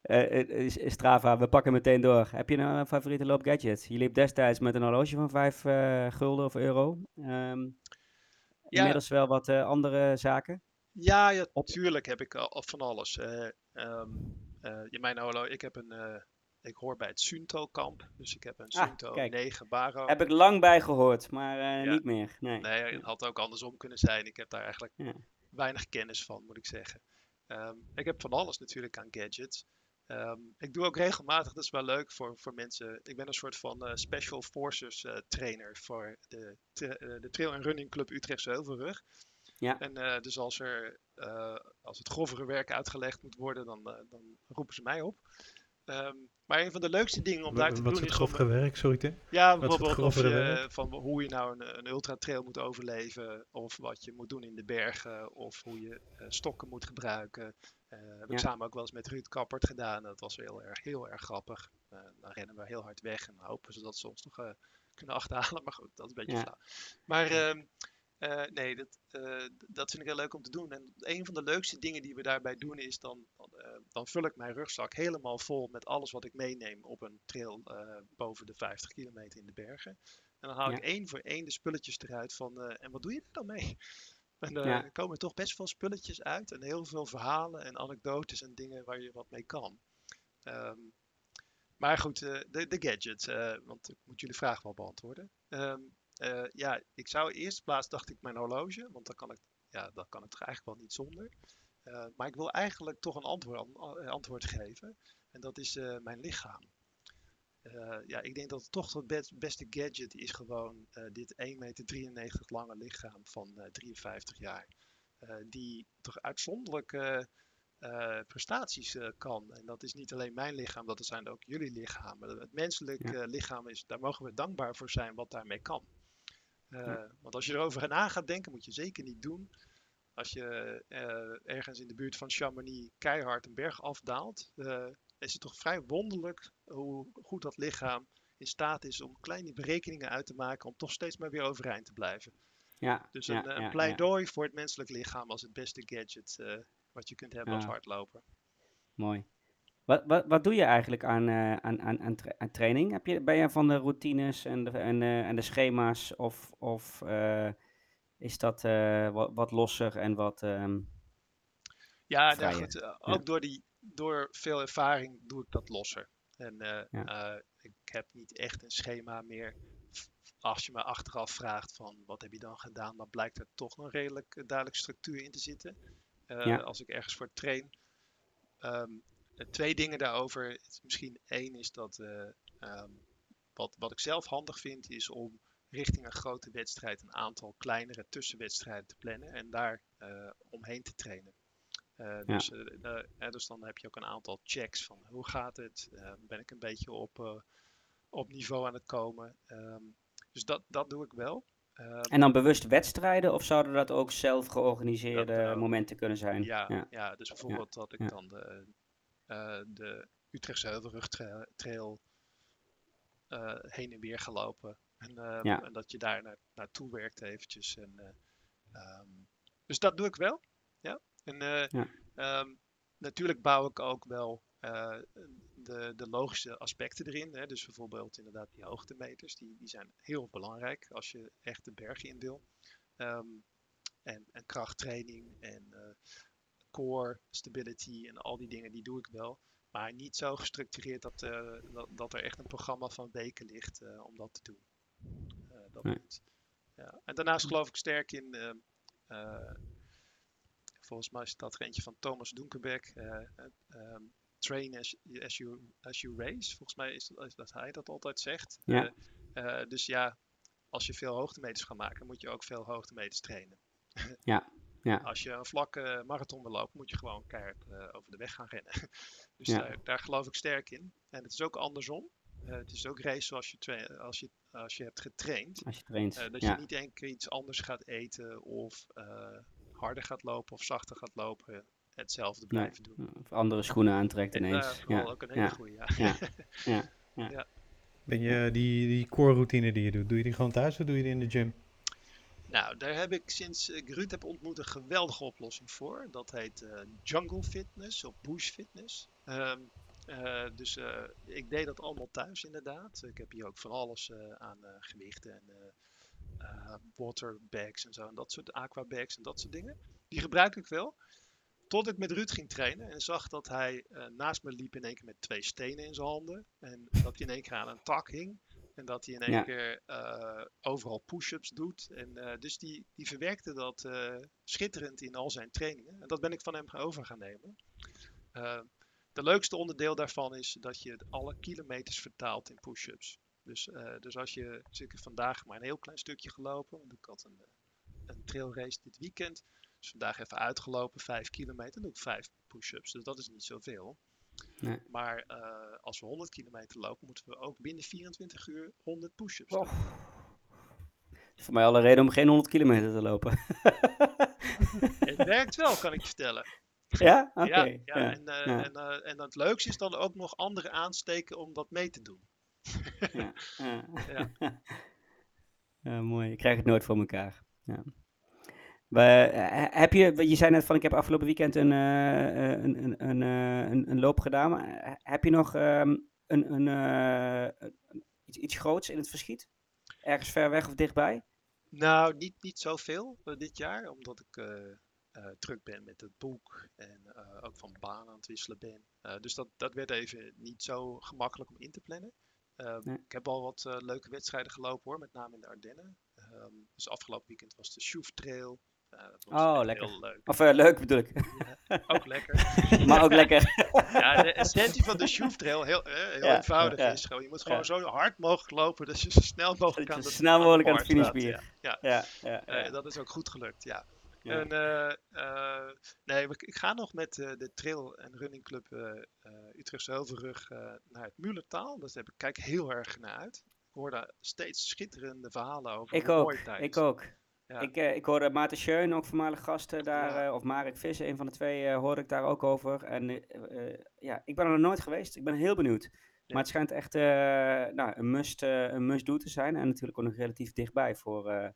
Eh, eh, Strava, we pakken meteen door. Heb je nou een favoriete loopgadget? Je liep destijds met een horloge van 5 eh, gulden of euro. Ehm, Inmiddels wel wat eh, andere zaken. Ja, ja, Op- tuurlijk heb ik al, al van alles. Eh ehm, eh, in mijn holo, ik heb een, eh, ik hoor bij het Sunto-kamp, dus ik heb een Ah, Sunto kijk. 9 Baro. Heb ik lang bij gehoord, maar eh, Ja. niet meer. Nee. Nee, het had ook andersom kunnen zijn. Ik heb daar eigenlijk Ja. weinig kennis van, moet ik zeggen. Ehm, ik heb van alles natuurlijk aan gadgets. Ehm, ik doe ook regelmatig, dat is wel leuk voor, voor mensen. Ik ben een soort van eh, Special Forces eh, trainer voor de, eh, de Trail en Running Club Utrechtse Heuvelrug. Ja. En eh, dus als, er, eh, als het grovere werk uitgelegd moet worden, dan, eh, dan roepen ze mij op. Ehm, maar een van de leukste dingen om daar te Wat is doen het is om, grove werk, sorry Tim? ja, Wat bijvoorbeeld je, werk? van hoe je nou een, een ultratrail moet overleven, of wat je moet doen in de bergen, of hoe je eh, stokken moet gebruiken. Eh heb Ja. ik samen ook wel eens met Ruud Kappert gedaan. Dat was heel erg, heel erg grappig. Eh, dan rennen we heel hard weg en hopen ze dat ze ons nog eh, kunnen achterhalen. Maar goed, dat is een beetje Ja. flauw. Maar ehm, eh, nee, dat, eh, dat vind ik heel leuk om te doen. En een van de leukste dingen die we daarbij doen is dan, dan, eh, dan vul ik mijn rugzak helemaal vol met alles wat ik meeneem op een trail boven de 50 kilometer in de bergen. En dan haal ik één voor één de spulletjes eruit van, en wat doe je er dan mee? En Ja. komen toch best veel spulletjes uit en heel veel verhalen en anekdotes en dingen waar je wat mee kan. Ehm, maar goed, de, de gadgets, eh, want ik moet jullie vraag wel beantwoorden. Ehm, eh, ja, ik zou eerst plaats dacht ik mijn horloge, want dan kan ik, ja, dan kan ik toch eigenlijk wel niet zonder. Eh, maar ik wil eigenlijk toch een antwoord, an- eh, antwoord geven. En dat is mijn lichaam. Ja, ik denk dat het toch het best- beste gadget is gewoon dit 1,93 meter lange lichaam van eh, 53 jaar. Die toch uitzonderlijke prestaties kan. En dat is niet alleen mijn lichaam, dat zijn ook jullie lichamen. Het menselijk lichaam is, daar mogen we dankbaar voor zijn wat daarmee kan. Eh, Ja. Want als je erover na gaat denken, moet je zeker niet doen. Als je eh, ergens in de buurt van Chamonix keihard een berg afdaalt, eh, is het toch vrij wonderlijk hoe goed dat lichaam in staat is om kleine berekeningen uit te maken om toch steeds maar weer overeind te blijven. Ja, Dus ja, een, ja, pleidooi voor het menselijk lichaam als het beste gadget wat je kunt hebben als hardloper. Mooi. Wat, wat, wat doe je eigenlijk aan, eh, aan, aan, aan, tra- aan training? Heb je, ben je van de routines en de, en, eh, en de schema's of, of eh, is dat wat, wat losser en wat... ehm, Ja, nou goed, ook door, die, door veel ervaring doe ik dat losser. En Ja. ik heb niet echt een schema meer. Als je me achteraf vraagt van wat heb je dan gedaan, dan blijkt er toch een redelijk duidelijke structuur in te zitten. Ja. Als ik ergens voor train. Ehm, eh, twee dingen daarover. Misschien één is dat eh, ehm, wat, wat ik zelf handig vind, is om richting een grote wedstrijd een aantal kleinere tussenwedstrijden te plannen en daar eh, omheen te trainen. Eh, dus, eh, eh, eh, dus dan heb je ook een aantal checks van hoe gaat het? Eh, ben ik een beetje op, eh, op niveau aan het komen? Ehm, dus dat, dat doe ik wel. Ehm, En dan bewust wedstrijden of zouden dat ook zelf georganiseerde Dat, eh, momenten kunnen zijn? ja, ja. ja. dus bijvoorbeeld dat ik ja. dan de, eh, de Utrechtse Heuvelrugtrail eh heen en weer gelopen. En, ehm, Ja. en dat je daar naar, naartoe werkt eventjes. En, eh, ehm, dus dat doe ik wel. Ja. En eh, Ja. ehm, natuurlijk bouw ik ook wel de, de logische aspecten erin. Hè. Dus bijvoorbeeld inderdaad die hoogtemeters. Die, die zijn heel belangrijk als je echt de bergen in wil. En, en krachttraining en core stability en al die dingen, die doe ik wel. Maar niet zo gestructureerd dat, eh, dat, dat er echt een programma van weken ligt eh, om dat te doen. Eh, dat Nee. ja. En daarnaast geloof ik sterk in, volgens mij is dat er eentje van Thomas Dunkerbeck, eh, ehm, train as, as, you, as you race. Volgens mij is dat, is dat hij dat altijd zegt. Ja. Dus ja, als je veel hoogtemeters gaat maken, moet je ook veel hoogtemeters trainen. Ja, ja. Als je een vlakke marathon wil lopen, moet je gewoon keihard eh, over de weg gaan rennen. dus Ja. daar, daar geloof ik sterk in. En het is ook andersom. Eh, het is ook race zoals je, als je, als je hebt getraind. Als je traint. Eh, dat ja. je niet één keer iets anders gaat eten of eh, harder gaat lopen of zachter gaat lopen. Hetzelfde Nee. blijven doen. Of andere schoenen aantrekt En, ineens. ja. ook een hele ja. goede. Ja. Ja. Ben je die, die core routine die je doet, doe je die gewoon thuis of doe je die in de gym? Nou, daar heb ik sinds ik Ruud heb ontmoet een geweldige oplossing voor. Dat heet eh, Jungle Fitness of Bush Fitness. Ehm, eh, dus eh, ik deed dat allemaal thuis inderdaad. Ik heb hier ook van alles eh, aan eh, gewichten en eh eh, waterbags en zo. En dat soort aquabags en dat soort dingen. Die gebruik ik wel. Tot ik met Ruud ging trainen en zag dat hij eh, naast me liep in één keer met twee stenen in zijn handen. En dat hij in één keer aan een tak hing. En dat hij in één Ja. keer eh, overal push-ups doet. En, eh, dus die, die verwerkte dat eh, schitterend in al zijn trainingen. En dat ben ik van hem over gaan nemen. De leukste onderdeel daarvan is dat je alle kilometers vertaalt in push-ups. Dus, dus als je, dus ik heb vandaag maar een heel klein stukje gelopen, want ik had een, een trailrace dit weekend. Dus vandaag even uitgelopen, 5 kilometer, dan doe ik 5 push-ups. Dus dat is niet zoveel. Nee. Maar eh, als we 100 kilometer lopen, moeten we ook binnen 24 uur 100 push-ups doen. Voor mij alle reden om geen 100 kilometer te lopen. Het werkt wel, kan ik je vertellen. ja? Oké. ja, ja, ja. En, eh, ja. en, eh, en het leukste is dan ook nog anderen aansteken om dat mee te doen. Ja. Ja. Ja. Ja, mooi. Ik krijg het nooit voor elkaar. Ja. We, eh, heb je, je zei net van ik heb afgelopen weekend een, eh, eh, een, een, een, eh, een, loop gedaan. Maar eh, heb je nog ehm, een, een, eh, iets, iets groots in het verschiet? Ergens ver weg of dichtbij? Nou, niet, niet zoveel eh, dit jaar, omdat ik eh, eh, druk ben met het boek en eh, ook van baan aan het wisselen ben. Eh, dus dat, dat werd even niet zo gemakkelijk om in te plannen. Ehm, Nee. Ik heb al wat eh, leuke wedstrijden gelopen hoor, met name in de Ardennen. Ehm, dus afgelopen weekend was de Sjoef Trail. Eh, dat was Oh, lekker. heel leuk. Of eh, leuk bedoel ik. Ook lekker. maar ook lekker. Ja, de essentie van de Sjoef Trail heel, eh, heel Ja, eenvoudig ja. is gewoon, je moet gewoon Ja. zo hard mogelijk lopen dat je zo snel mogelijk aan je de snel mogelijk aan de finish ja. Ja, ja, eh, dat is ook goed gelukt, ja. Ja. En, eh, eh, nee, we- ik ga nog met eh, de trail- en running club eh eh Utrechtse Heuvelrug eh, naar het Muurlertaal. Dus daar heb ik kijk heel erg naar uit. Ik hoor daar steeds schitterende verhalen over. Ik ook, ik ook. Ja. Ik, eh, ik hoorde Maarten Scheun, ook voormalig gasten daar, Ja. eh, of Marek Visser, een van de twee, eh, hoorde ik daar ook over. En eh, eh, ja, ik ben er nog nooit geweest. Ik ben heel benieuwd. Maar het schijnt echt eh, nou, een must, eh, een must-do te zijn. En natuurlijk ook nog relatief dichtbij voor, eh,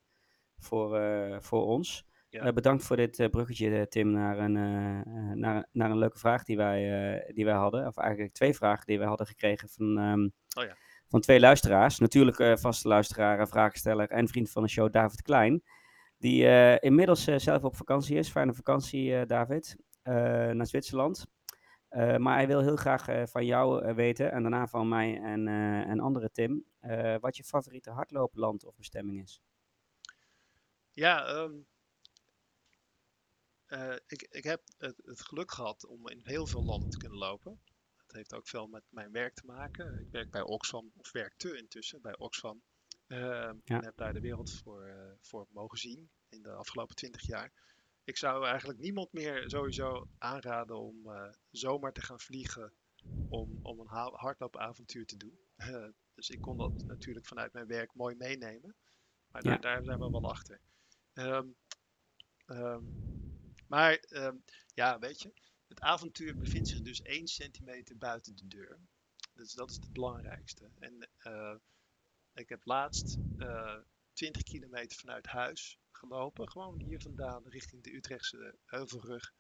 voor, eh, voor ons. Ja. Eh, bedankt voor dit eh, bruggetje, eh, Tim, naar een, eh, eh, naar, naar een leuke vraag die wij, eh, die wij hadden. Of eigenlijk twee vragen die wij hadden gekregen van, ehm, Oh ja. van twee luisteraars. Natuurlijk eh, vaste luisteraar, vraagsteller en vriend van de show David Klein. Die eh, inmiddels eh, zelf op vakantie is. Fijne vakantie, eh, David. naar Zwitserland. Maar hij wil heel graag van jou weten, en daarna van mij en, en andere Tim, wat je favoriete hardloopland of bestemming is. Ja, ehm, eh, ik, ik heb het, het geluk gehad om in heel veel landen te kunnen lopen. Het heeft ook veel met mijn werk te maken. Ik werk bij Oxfam, of werkte intussen bij Oxfam. Ehm, Ja. En heb daar de wereld voor, eh, voor mogen zien in de afgelopen twintig jaar. Ik zou eigenlijk niemand meer sowieso aanraden om eh, zomaar te gaan vliegen om, om een ha- hardloopavontuur te doen. Eh, dus ik kon dat natuurlijk vanuit mijn werk mooi meenemen. Maar Ja. daar, daar zijn we wel achter. Ehm, ehm, maar ja, weet je, het avontuur bevindt zich dus één centimeter buiten de deur. Dus dat is het belangrijkste. En ik heb laatst eh 20 kilometer vanuit huis gelopen. Gewoon hier vandaan richting de Utrechtse Heuvelrug.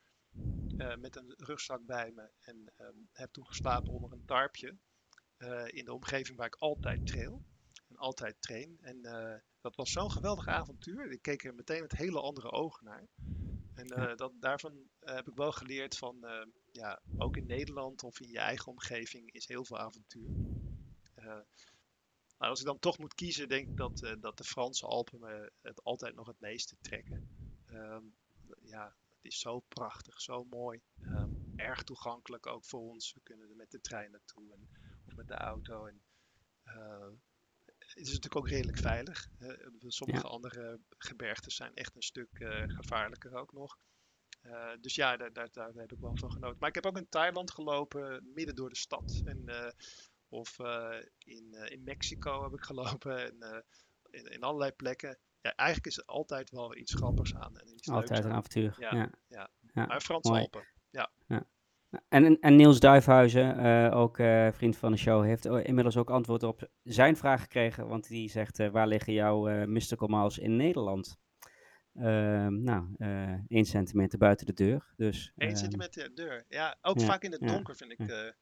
eh, met een rugzak bij me. En ehm, heb toen geslapen onder een tarpje. eh, in de omgeving waar ik altijd trail. En altijd train. En eh, dat was zo'n geweldig avontuur. Ik keek er meteen met hele andere ogen naar. En eh, dat, daarvan eh, heb ik wel geleerd van, eh, ja, ook in Nederland of in je eigen omgeving is heel veel avontuur. Eh, Maar als ik dan toch moet kiezen, denk ik dat, eh, dat de Franse Alpen me het altijd nog het meeste trekken. Ehm, ja, het is zo prachtig, zo mooi. Ehm, erg toegankelijk ook voor ons. We kunnen er met de trein naartoe en, of met de auto. En, eh, het is natuurlijk ook redelijk veilig. sommige andere gebergtes zijn echt een stuk eh, gevaarlijker ook nog. Eh, dus ja, daar, daar, daar heb ik wel van genoten. Maar ik heb ook in Thailand gelopen, midden door de stad. En, eh, of eh, in, eh, in Mexico heb ik gelopen. En, eh, in, in allerlei plekken. Ja, eigenlijk is er altijd wel iets grappigs aan. En iets leuks Altijd een aan. avontuur. Ja, Ja. ja. Ja, Maar Franse mooi. Alpen. En, en Niels Duifhuizen, ook vriend van de show, heeft inmiddels ook antwoord op zijn vraag gekregen. Want die zegt, waar liggen jouw mystical miles in Nederland? Ehm, nou, 1 centimeter buiten de deur. Dus, 1 ehm, centimeter de deur. Ja, ook ja, vaak in het ja, donker vind ik ja.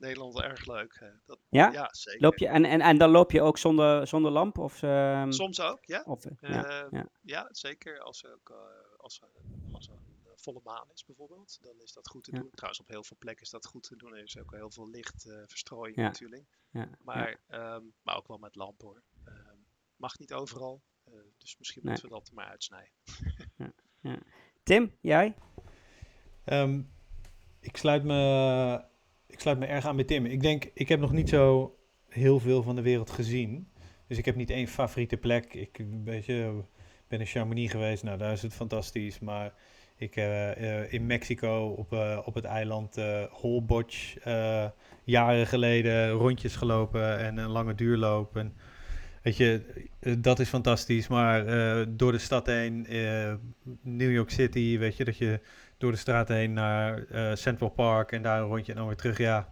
Nederland erg leuk. eh, dat, Ja? ja, zeker. Loop je, en, en, en dan loop je ook zonder, zonder lamp? Of, ehm, Soms ook, ja. of, eh, Eh, ja, ja. ja, zeker. Als er, ook, eh, als er, als er een eh, volle maan is bijvoorbeeld, dan is dat goed te Ja. doen. Trouwens, op heel veel plekken is dat goed te doen. Er is ook heel veel lichtverstrooiing Ja. natuurlijk. ja, ja. Maar, ehm, maar ook wel met lamp hoor. Ehm, mag niet overal, eh, dus misschien Nee. moeten we dat er maar uitsnijden. Tim, jij? Ehm, ik, sluit me, ik sluit me erg aan bij Tim. Ik denk, ik heb nog niet zo heel veel van de wereld gezien. Dus ik heb niet één favoriete plek. Ik beetje, ben in Chamonix geweest, nou daar is het fantastisch. Maar ik eh, eh, in Mexico op, eh, op het eiland Holbox eh, jaren geleden rondjes gelopen en een lange duurloop. En, weet je, dat is fantastisch. Maar door de stad heen, New York City, weet je, dat je door de straat heen naar eh, Central Park en daar een rondje en dan weer terug. Ja,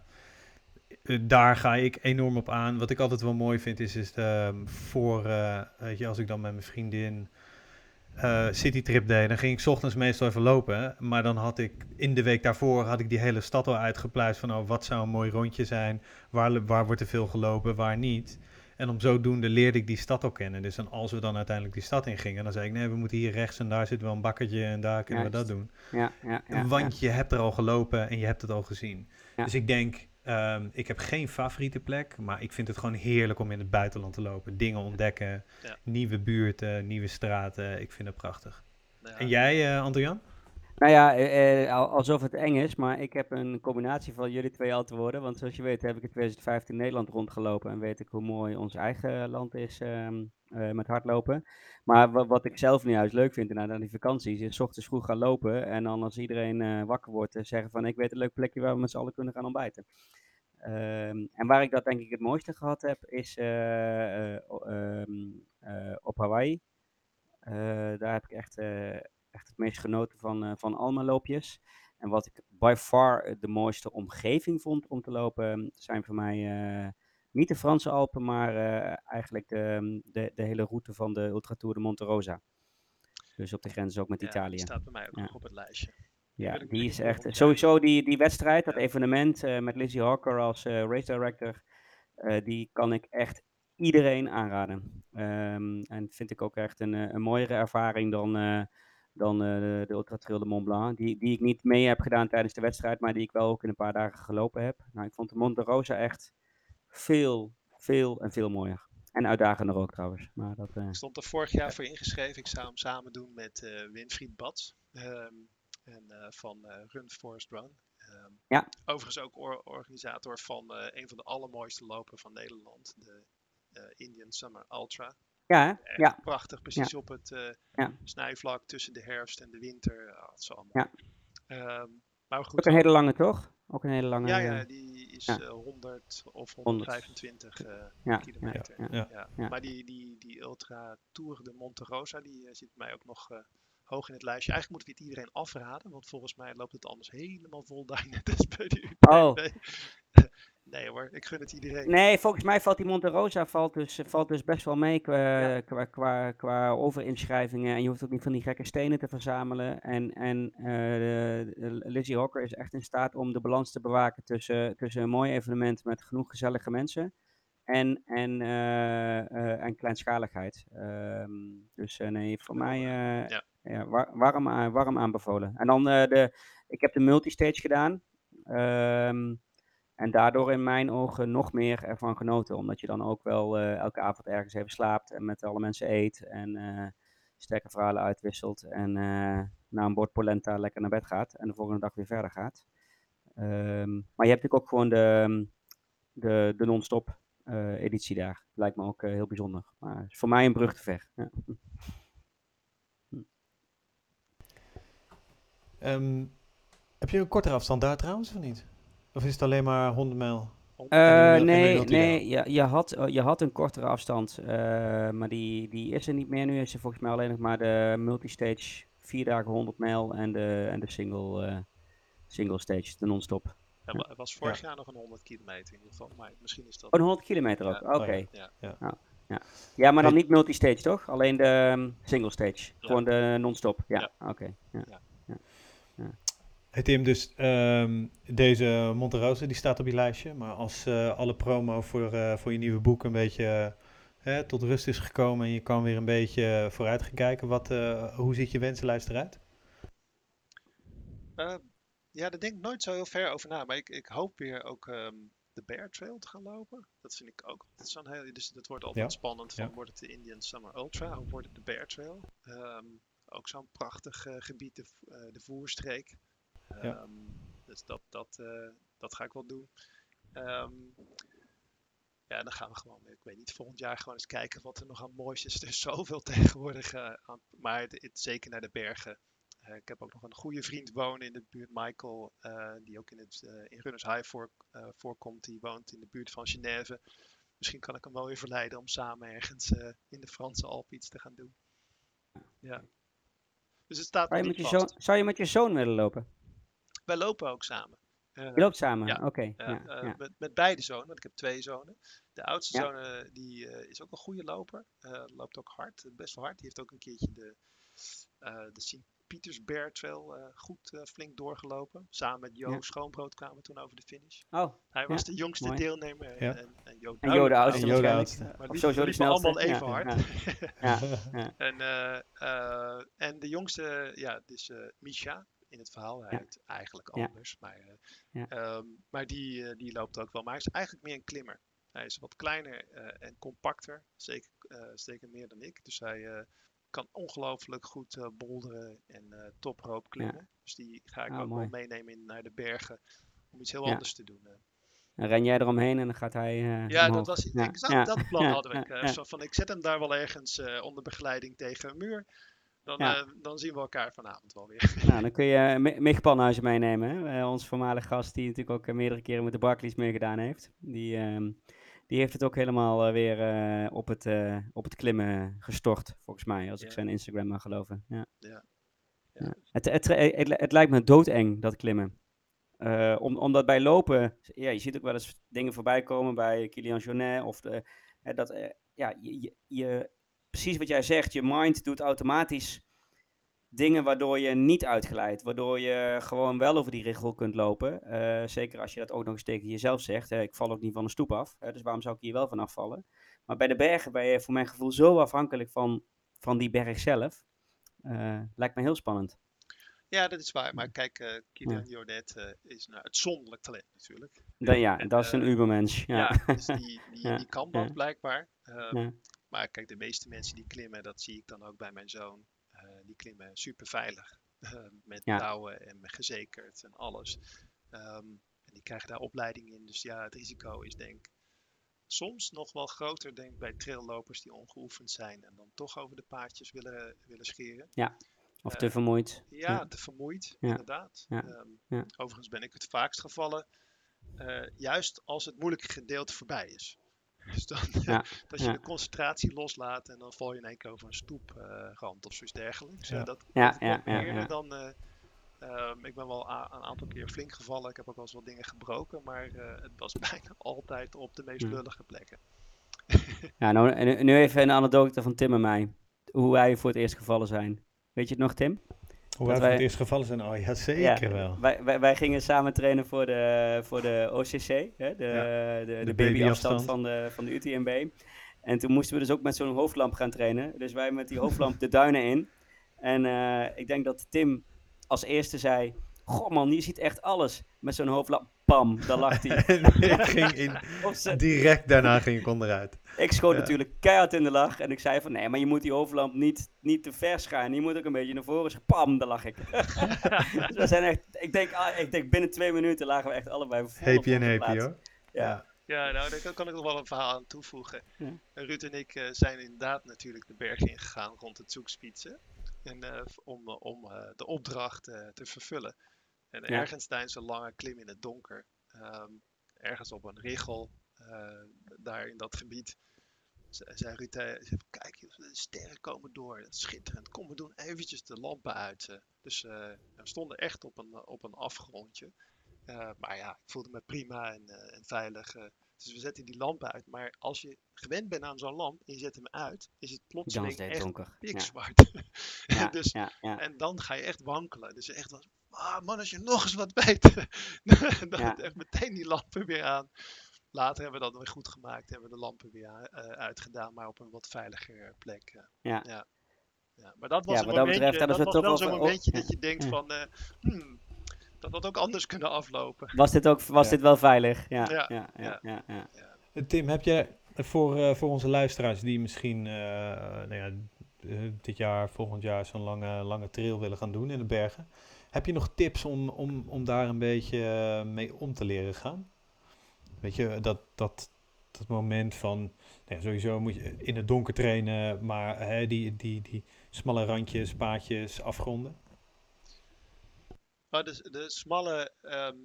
eh, daar ga ik enorm op aan. Wat ik altijd wel mooi vind is, is ehm, voor, eh, weet je, als ik dan met mijn vriendin eh citytrip deed, dan ging ik ochtends meestal even lopen. Maar dan had ik in de week daarvoor had ik die hele stad al uitgepluist van oh, wat zou een mooi rondje zijn, waar, waar wordt er veel gelopen, waar niet. En om zodoende leerde ik die stad al kennen. Dus dan als we dan uiteindelijk die stad in gingen, dan zei ik nee, we moeten hier rechts en daar zit wel een bakkertje en daar kunnen we dat doen. Ja, ja, ja, Want je hebt er al gelopen en je hebt het al gezien. Ja. Dus ik denk, ehm, ik heb geen favoriete plek, maar ik vind het gewoon heerlijk om in het buitenland te lopen. Dingen ontdekken, Ja. nieuwe buurten, nieuwe straten. Ik vind het prachtig. Ja, En jij, eh Anton-Jan? Nou ja, eh, eh, al- alsof het eng is, maar ik heb een combinatie van jullie twee antwoorden. Want zoals je weet heb ik in 2015 in Nederland rondgelopen en weet ik hoe mooi ons eigen land is ehm, eh, met hardlopen. Maar wa- wat ik zelf nu juist leuk vind na die vakanties, is ochtends vroeg gaan lopen en dan als iedereen eh, wakker wordt zeggen van ik weet een leuk plekje waar we met z'n allen kunnen gaan ontbijten. Ehm, en waar ik dat denk ik het mooiste gehad heb, is eh, eh, ehm, eh, op Hawaii. Daar heb ik echt, echt het meest genoten van, eh, van al mijn loopjes. En wat ik by far eh, de mooiste omgeving vond om te lopen, zijn voor mij eh, niet de Franse Alpen, maar eigenlijk de, de, de hele route van de Ultra Tour de Monte Rosa. Dus op de grens ook met ja, Italië. Die staat bij mij ook Ja. nog op het lijstje. Ja, die is echt. Sowieso die, die wedstrijd, dat Ja. evenement met Lizzie Hawker als race director, die kan ik echt iedereen aanraden. Ehm, en vind ik ook echt een, een mooiere ervaring dan, dan eh, de, de Ultra Trail de Mont Blanc. Die, die ik niet mee heb gedaan tijdens de wedstrijd, maar die ik wel ook in een paar dagen gelopen heb. Nou, ik vond de Monte Rosa echt veel, veel en veel mooier. En uitdagender ook trouwens. Maar dat, eh, Ik stond er vorig jaar voor ingeschreven. Ik zou hem samen doen met eh, Winfried Bats. ehm, en, van Run Forest Run. Ehm, Ja. Overigens ook or- organisator van een van de allermooiste lopen van Nederland. De Indian Summer Ultra. Ja, hè? Echt ja, prachtig. Precies op het eh, Ja. snijvlak tussen de herfst en de winter. Is allemaal. Ja. Ehm, maar goed. ook een hele lange toch? Ook een hele lange. ja, ja, die is ja. eh, 100 of 100. 125 eh, Ja, kilometer. ja. Maar die, die, die Ultra Tour de Monte Rosa, die eh, zit bij mij ook nog eh, hoog in het lijstje. Eigenlijk moeten we het iedereen afraden, want volgens mij loopt het anders helemaal vol daar net als bij de Oh. Nee hoor, ik gun het iedereen. Nee, volgens mij valt die Monte Rosa valt dus, valt dus best wel mee qua, Ja. qua, qua, qua overinschrijvingen. En je hoeft ook niet van die gekke stenen te verzamelen. En, en eh, de- de Lizzie Hocker is echt in staat om de balans te bewaken tussen, tussen een mooi evenement met genoeg gezellige mensen. En, en, eh, eh, en kleinschaligheid. Ehm, dus nee, voor mij Ja. ja, war- warm, aan- warm aanbevolen. En dan de, ik heb de multistage gedaan. Ehm, En daardoor in mijn ogen nog meer ervan genoten. Omdat je dan ook wel eh, elke avond ergens even slaapt en met alle mensen eet. En uh, sterke verhalen uitwisselt. En uh, na een bord polenta lekker naar bed gaat. En de volgende dag weer verder gaat. Um, maar je hebt natuurlijk ook gewoon de, de, de non-stop editie daar. Lijkt me ook heel bijzonder. Maar is voor mij een brug te ver. Ja. Um, heb je een kortere afstand daar trouwens of niet? Of is het alleen maar 100 mijl? Uh, nee, nee je, je, had, je had een kortere afstand, uh, maar die, die is er niet meer. Nu is er volgens mij alleen nog maar de multistage 4 dagen 100 mijl en de, en de single, uh, single stage, de non-stop. Het was vorig ja. jaar nog een 100 kilometer in ieder geval, maar misschien is dat... Oh, een 100 kilometer ook, ja. oké. Okay. Ja. Ja. Ja. ja. Ja. maar dan niet multistage toch? Alleen de um, single stage, gewoon de non-stop. Ja, oké. Okay. Ja. Hey Tim, dus um, deze Monterosa die staat op je lijstje. Maar als uh, alle promo voor, uh, voor je nieuwe boek een beetje uh, tot rust is gekomen en je kan weer een beetje vooruit gaan kijken, wat, hoe ziet je wensenlijst eruit? ja, daar denk ik nooit zo heel ver over na. Maar ik, ik hoop weer ook um, de Bear Trail te gaan lopen. Dat vind ik ook dat zo'n heel. Dus dat wordt altijd ja. spannend. Van, ja. Wordt het de Indian Summer Ultra of wordt het de Bear Trail? Um, ook zo'n prachtig gebied, de, de voerstreek. Ja. Um, dus dat, dat, uh, dat ga ik wel doen. Um, ja, dan gaan we gewoon, ik weet niet, volgend jaar gewoon eens kijken wat er nog aan moois is. Er is zoveel tegenwoordig, uh, aan, maar het, het, zeker naar de bergen. Uh, ik heb ook nog een goede vriend wonen in de buurt, Michael, die ook in, het, in Runners High voor, voorkomt. Die woont in de buurt van Genève. Misschien kan ik hem wel weer verleiden om samen ergens in de Franse Alpen iets te gaan doen. Ja. Dus het staat zou je, met je, zoon, zou je met je zoon willen lopen? Wij lopen ook samen. Uh, je loopt samen? Ja. Oké. Okay. Uh, ja, uh, met, met, beide zonen, want ik heb twee zonen. De oudste ja. zoon die, is ook een goede loper. loopt ook hard, best wel hard. Die heeft ook een keertje de, de Sint-Pieters Bear Trail goed flink doorgelopen. Samen met Jo Schoonbrood kwamen we toen over de finish. Oh, Hij was de jongste Mooi. deelnemer. En, en, en Jo de, en de oudste. En jo de oudste. Maar die sowieso de snelste. allemaal even hard. en, en de jongste, ja, dus Misha in het verhaal. Hij ja. eigenlijk anders. Ja. Maar, uh, ja. um, maar die, uh, die loopt ook wel. Maar hij is eigenlijk meer een klimmer. Hij is wat kleiner uh, en compacter. Zeker, zeker meer dan ik. Dus hij kan ongelooflijk goed bolderen en toproop klimmen. Dus die ga ik oh, ook mooi. wel meenemen in, naar de bergen. Om iets heel anders te doen. Dan ren jij eromheen en dan gaat hij. Uh, ja, omhoog. dat was exact dat plan hadden we. Uh, van, ik zet hem daar wel ergens uh, onder begeleiding tegen een muur. Dan, ja. uh, dan, zien we elkaar vanavond wel weer. Nou, dan kun je Mich Panhuizen meenemen. Hè? Uh, ons voormalige gast, die natuurlijk ook uh, meerdere keren met de Barclays meegedaan heeft. Die, ehm, die heeft het ook helemaal weer op, het, op het klimmen gestort, volgens mij. Als ja. ik zijn Instagram mag geloven. Ja. ja. Het, het, het, het, lijkt me doodeng, dat klimmen. om, omdat bij lopen, ja, je ziet ook wel eens dingen voorbij komen bij Kilian Jornet. Of de, dat, ja, je, je precies wat jij zegt, je mind doet automatisch dingen waardoor je niet uitglijdt. Waardoor je gewoon wel over die richel kunt lopen. Uh, zeker als je dat ook nog eens tegen jezelf zegt. Hè, ik val ook niet van de stoep af, hè, dus waarom zou ik hier wel van afvallen? Maar bij de bergen ben je voor mijn gevoel zo afhankelijk van, van die berg zelf. Uh, lijkt me heel spannend. Ja, dat is waar. Maar kijk, uh, Kilian ja. Jornet uh, is een uitzonderlijk talent natuurlijk. Dan, ja, en, dat is een ubermens. Ja, ja dus die, die, die kan dat blijkbaar. Maar kijk, de meeste mensen die klimmen, dat zie ik dan ook bij mijn zoon, uh, die klimmen super veilig. Uh, met ja. touwen en met gezekerd en alles. Um, en die krijgen daar opleiding in. Dus ja, het risico is denk ik soms nog wel groter denk bij traillopers die ongeoefend zijn. En dan toch over de paadjes willen, willen scheren. Ja, of te uh, vermoeid. Ja, ja, te vermoeid, ja. inderdaad. Um, overigens ben ik het vaakst gevallen. juist als het moeilijke gedeelte voorbij is. Dus dan, ja. dat je ja. de concentratie loslaat en dan val je in één keer over een stoeprand uh, of zoiets dergelijks. Ja. dat, ja, ja, ja, dan. Uh, um, ik ben wel een aantal keer flink gevallen. Ik heb ook wel eens wat dingen gebroken, maar uh, het was bijna altijd op de meest lullige plekken. ja, nou, nu even een anekdote van Tim en mij. Hoe wij voor het eerst gevallen zijn. Weet je het nog, Tim? Hoe wij het eerst gevallen zijn? Oh ja, zeker ja, wel. Wij, wij, wij, gingen samen trainen voor de, voor de OCC, hè, de, ja, de, de, babyafstand van de, van de UTMB. En toen moesten we dus ook met zo'n hoofdlamp gaan trainen. Dus wij met die hoofdlamp de duinen in. En uh, ik denk dat Tim als eerste zei... Goh man, je ziet echt alles met zo'n hoofdlamp. Pam, daar lag hij. Ik ging in, direct daarna ging ik onderuit. Ik schoot Ja. natuurlijk keihard in de lach. En ik zei van, nee, maar je moet die overlamp niet, niet te ver schijnen. Je moet ook een beetje naar voren. Pam, daar lag ik. dus we zijn echt, ik denk, ah, ik denk binnen twee minuten lagen we echt allebei vol op Happy en happy hoor. Ja. Ja, nou, daar kan- ik nog wel een verhaal aan toevoegen. Ja. En Ruud en ik eh, zijn inderdaad natuurlijk de berg ingegaan rond het zoekspietsen. En, eh, om eh, om eh, de opdracht eh, te vervullen. En Ja. ergens tijdens een lange klim in het donker, ehm, ergens op een richel, eh, daar in dat gebied, ze- zei Ruud, eh, kijk, de sterren komen door, dat is schitterend, kom we doen eventjes de lampen uit. eh." Dus we stonden echt op een, op een afgrondje. Maar ja, ik voelde me prima en, en veilig. dus we zetten die lampen uit. Maar als je gewend bent aan zo'n lamp en je zet hem uit, is het plotseling echt donker. Pikzwart. Ja, dus, ja. En dan ga je echt wankelen. Dus echt was, ah man, als je nog eens wat weet, dan Ja. echt meteen die lampen weer aan. Later hebben we dat weer goed gemaakt, hebben we de lampen weer eh, uitgedaan, maar op een wat veiliger plek. eh. Ja. Ja. Ja, maar dat was Ja, een wat dat momentje, betreft dat ze was toch wel zo'n momentje oh, dat je denkt ja. van, eh, hmm, dat had ook anders kunnen aflopen. Was dit ook was Ja. dit wel veilig? Ja, Ja, ja, ja, ja. ja, ja. Eh, Tim, heb je voor, eh, voor onze luisteraars die misschien eh, nou ja, eh, dit jaar, volgend jaar zo'n lange, lange trail willen gaan doen in de bergen, heb je nog tips om, om, om daar een beetje eh, mee om te leren gaan? Weet je, dat, dat, dat moment van, nou ja, sowieso moet je in het donker trainen, maar hè, die, die, die smalle randjes, paadjes, afgronden. Maar de, de smalle ehm,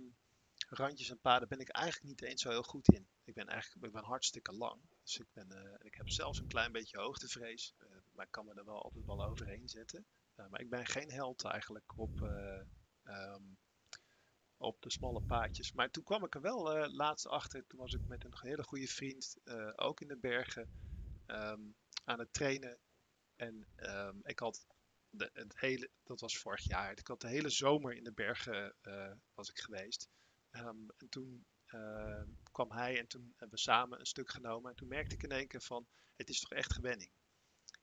randjes en paden ben ik eigenlijk niet eens zo heel goed in. Ik ben eigenlijk ik ben hartstikke lang. Dus ik, ben, eh, ik heb zelfs een klein beetje hoogtevrees. eh, maar ik kan me er wel altijd wel overheen zetten. Eh, maar ik ben geen held eigenlijk op, eh, ehm, op de smalle paadjes. Maar toen kwam ik er wel eh, laatst achter. Toen was ik met een hele goede vriend, ook in de bergen, ehm, aan het trainen. En ehm, ik had de, het hele, dat was vorig jaar. Ik had de hele zomer in de bergen was ik geweest. En toen kwam hij en toen hebben we samen een stuk genomen. En toen merkte ik in één keer van, het is toch echt gewenning.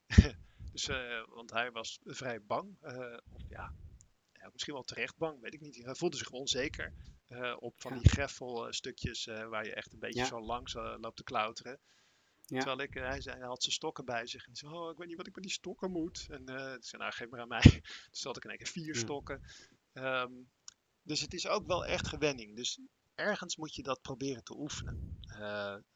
dus, eh, want hij was vrij bang. eh, of ja, ja, misschien wel terecht bang, weet ik niet. Hij voelde zich onzeker eh, op van Ja. die greffelstukjes waar je echt een beetje Ja. zo langs loopt te klauteren. Ja. Terwijl ik, hij, zei, hij had zijn stokken bij zich. En zei, oh, ik weet niet wat ik met die stokken moet. En ik zei, nou, geef maar aan mij. Dus had ik in één keer vier Ja. stokken. Ehm, dus het is ook wel echt gewenning. Dus ergens moet je dat proberen te oefenen.